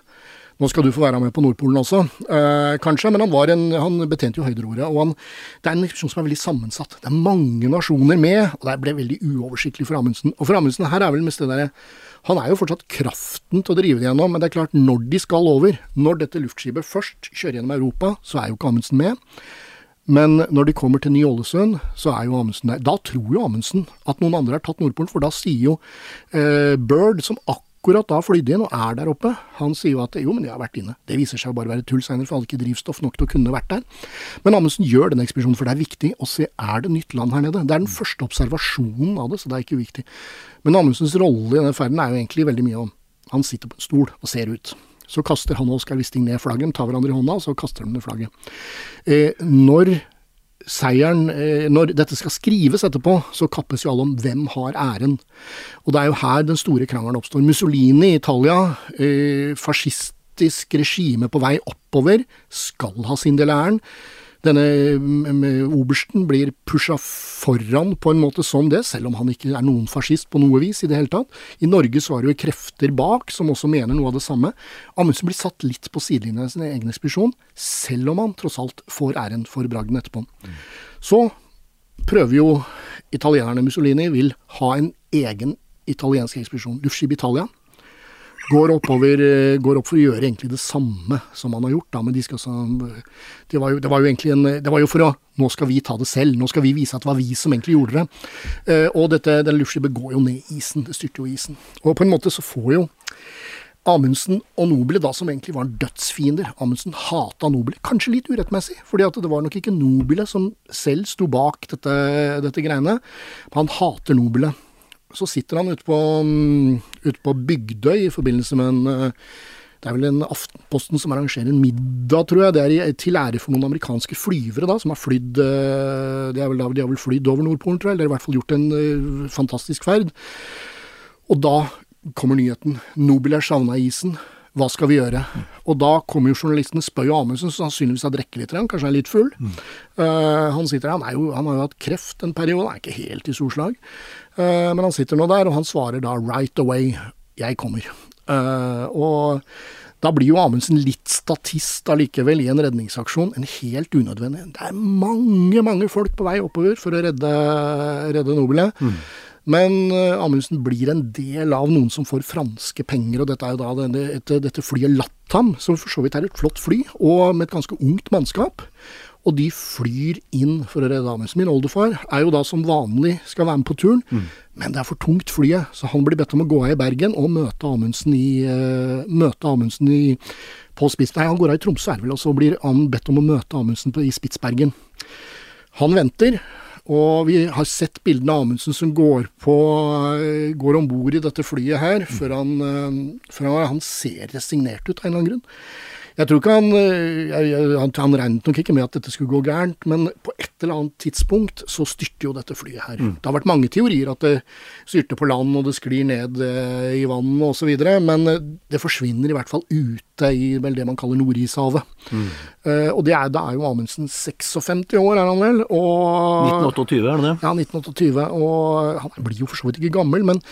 nå skal du få være med på Nordpolen også, eh, kanskje, men han, en, han betjente jo høyderoret. Og han, det er en ekspedisjon som er veldig sammensatt. Det er mange nasjoner med, og det ble veldig uoversiktlig for Amundsen. Og for Amundsen her er vel mest det derre Han er jo fortsatt kraften til å drive det gjennom, men det er klart, når de skal over, når dette luftskipet først kjører gjennom Europa, så er jo ikke Amundsen med. Men når de kommer til Ny-Ålesund, så er jo Amundsen der. Da tror jo Amundsen at noen andre har tatt Nordpolen, for da sier jo eh, Bird, som akkurat akkurat da flydde inn og er der oppe. Han sier jo at jo, men jeg har vært inne. Det viser seg å bare være tull seinere, for han hadde ikke drivstoff nok til å kunne vært der. Men Amundsen gjør den ekspedisjonen, for det er viktig å se er det nytt land her nede. Det er den første observasjonen av det, så det er ikke viktig. Men Amundsens rolle i denne ferden er jo egentlig veldig mye om Han sitter på en stol og ser ut. Så kaster han og Oskar Wisting ned flagget, tar hverandre i hånda, og så kaster de ned flagget. Eh, når seieren eh, Når dette skal skrives etterpå, så kappes jo alle om hvem har æren. Og det er jo her den store krangelen oppstår. Mussolini i Italia, eh, fascistisk regime på vei oppover, skal ha sin del av æren. Denne obersten blir pusha foran på en måte som det, selv om han ikke er noen fascist på noe vis i det hele tatt. I Norge så er det jo krefter bak som også mener noe av det samme. Amundsen blir satt litt på sidelinjen i sin egen ekspedisjon, selv om han tross alt får æren for bragden etterpå. Mm. Så prøver jo italienerne Mussolini vil ha en egen italiensk ekspedisjon. Luftskip Italia går, oppover, eh, går opp for å gjøre egentlig det samme som han har gjort. Da, men de skal, så, det, var jo, det, var jo, egentlig en, det var jo for å Nå skal vi ta det selv. Nå skal vi vise at det var vi som egentlig gjorde det. Eh, og dette, det luftskipet går jo ned isen. Det styrter jo isen. Og på en måte så får jo Amundsen og Nobile, da, som egentlig var dødsfiender Amundsen hata Nobile, kanskje litt urettmessig, fordi at det var nok ikke Nobile som selv sto bak dette, dette greiene. Han hater Nobile så sitter han ute på, ut på Bygdøy i forbindelse med en eh, det er vel en Aftenposten som arrangerer en middag, tror jeg. Det er til ære for noen amerikanske flyvere da, som har flydd eh, De, vel, har vel flydd over Nordpolen, tror jeg. Eller i hvert fall gjort en uh, fantastisk ferd. Og da kommer nyheten. Nobel er savna i isen. Hva skal vi gjøre? Og da kommer jo journalistene spør jo Amundsen, som sannsynligvis har drukket litt, kanskje er litt full. Mm. Uh, han sitter der, han, jo, han, har jo hatt kreft en periode, han er ikke helt i solslag. Uh, men han sitter nå der, og han svarer da 'right away', jeg kommer. Uh, og da blir jo Amundsen litt statist allikevel i en redningsaksjon. En helt unødvendig. Det er mange, mange folk på vei oppover for å redde, redde Nobelet. Mm. Men uh, Amundsen blir en del av noen som får franske penger, og dette er jo da denne, et, dette flyet Latam, som for så vidt er et flott fly, og med et ganske ungt mannskap. Og de flyr inn for å redde Amundsen. Min oldefar er jo da som vanlig skal være med på turen, mm. men det er for tungt flyet, så han blir bedt om å gå av i Bergen og møte Amundsen i, uh, møte Amundsen i på Spits... Nei, han går av i Tromsø, er det vel, og så blir han bedt om å møte Amundsen på, i Spitsbergen. Han venter, og vi har sett bildene av Amundsen som går på eh, går om bord i dette flyet her, før han, eh, før han, ser resignert ut av en eller annen grunn. Jeg tror ikke han eh, Han, han regnet nok ikke med at dette skulle gå gærent, men på et eller annet tidspunkt så styrter jo dette flyet her. Mm. Det har vært mange teorier at det styrter på land og det sklir ned eh, i vannet osv., men eh, det forsvinner i hvert fall ute i vel det man kaller Nordishavet. Mm. Uh, og det er, da er jo Amundsen 56 år, er han vel? Og, 1928, er han det? Ja, 1928. Og han blir jo for så vidt ikke gammel, men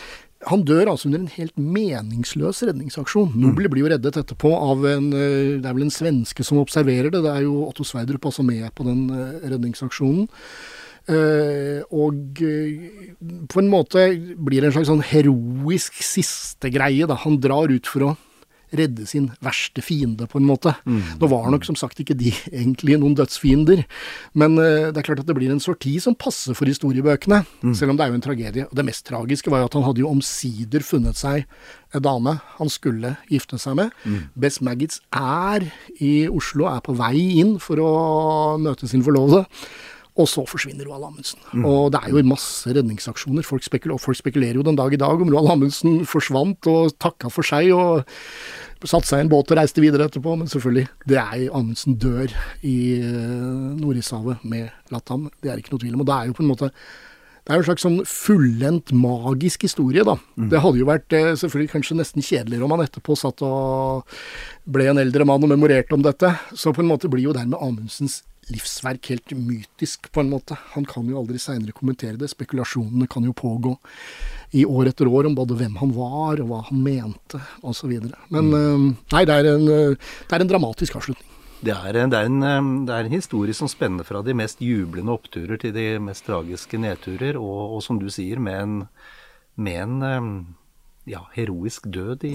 han dør altså under en helt meningsløs redningsaksjon. Mm. Nobel blir jo reddet etterpå av en eh, Det er vel en svenske som observerer det. Det er jo Otto Sverdrup også med på den eh, redningsaksjonen. Uh, og på en måte blir det en slags sånn heroisk siste greie. Da. Han drar ut for å redde sin verste fiende, på en måte. Mm. Nå var nok som sagt ikke de *laughs* egentlig noen dødsfiender, men uh, det er klart at det blir en sorti som passer for historiebøkene, mm. selv om det er jo en tragedie. Og det mest tragiske var jo at han hadde jo omsider funnet seg en dame han skulle gifte seg med. Mm. Bess Maggots er i Oslo, er på vei inn for å møte sin forlovede. Og så forsvinner Roald Amundsen. Mm. Og det er jo masse redningsaksjoner. Folk, spekul folk, spekulerer jo den dag i dag om Roald Amundsen forsvant og takka for seg og satte seg i en båt og reiste videre etterpå. Men selvfølgelig, det er Amundsen dør i uh, Nordishavet med Latam. Det er ikke noe tvil om. Og det er jo på en måte det er jo en slags sånn fullendt magisk historie, da. Mm. Det hadde jo vært eh, selvfølgelig kanskje nesten kjedeligere om han etterpå satt og ble en eldre mann og memorerte om dette. Så på en måte blir jo dermed Amundsens livsverk helt mytisk, på en måte. Han kan jo aldri seinere kommentere det. Spekulasjonene kan jo pågå i år etter år om både hvem han var, og hva han mente, osv. Men mm. nei, det er, en, det er en dramatisk avslutning. Det er, det, er en, det er, en, historie som spenner fra de mest jublende oppturer til de mest tragiske nedturer, og, og som du sier, med en, med en ja, heroisk død i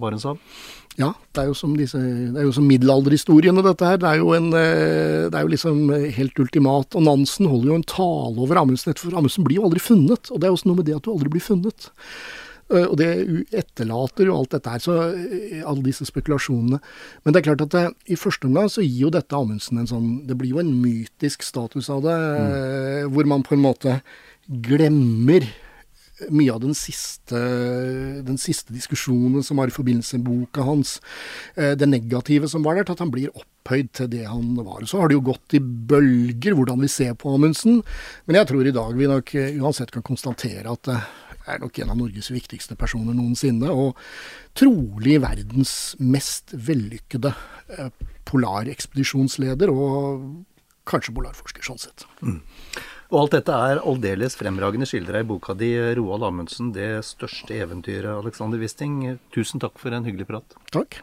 Barentshav? Ja, det er jo som, disse, det er jo som middelalderhistoriene, dette her. Det er, jo en, eh, det er jo liksom helt ultimat. Og Nansen holder jo en tale over Amundsen, for Amundsen blir jo aldri funnet. Og det er også noe med det at du aldri blir funnet. Eh, og det etterlater jo alt dette her, så eh, alle disse spekulasjonene. Men det er klart at det, i første omgang så gir jo dette Amundsen en sånn Det blir jo en mytisk status av det, mm. hvor man på en måte glemmer mye av den siste, den siste, diskusjonen som var i forbindelse med boka hans, eh, det negative som var der, til at han blir opphøyd til det han var. Så har det jo gått i bølger hvordan vi ser på Amundsen, men jeg tror i dag vi nok uansett kan konstatere at det er nok en av Norges viktigste personer noensinne. Og trolig verdens mest vellykkede eh, polarekspedisjonsleder, og kanskje polarforsker, sånn sett. Mm. Og alt dette er aldeles fremragende skildra i boka di, Roald Amundsen, 'Det største eventyret', Alexander Wisting. Tusen takk for en hyggelig prat. Takk.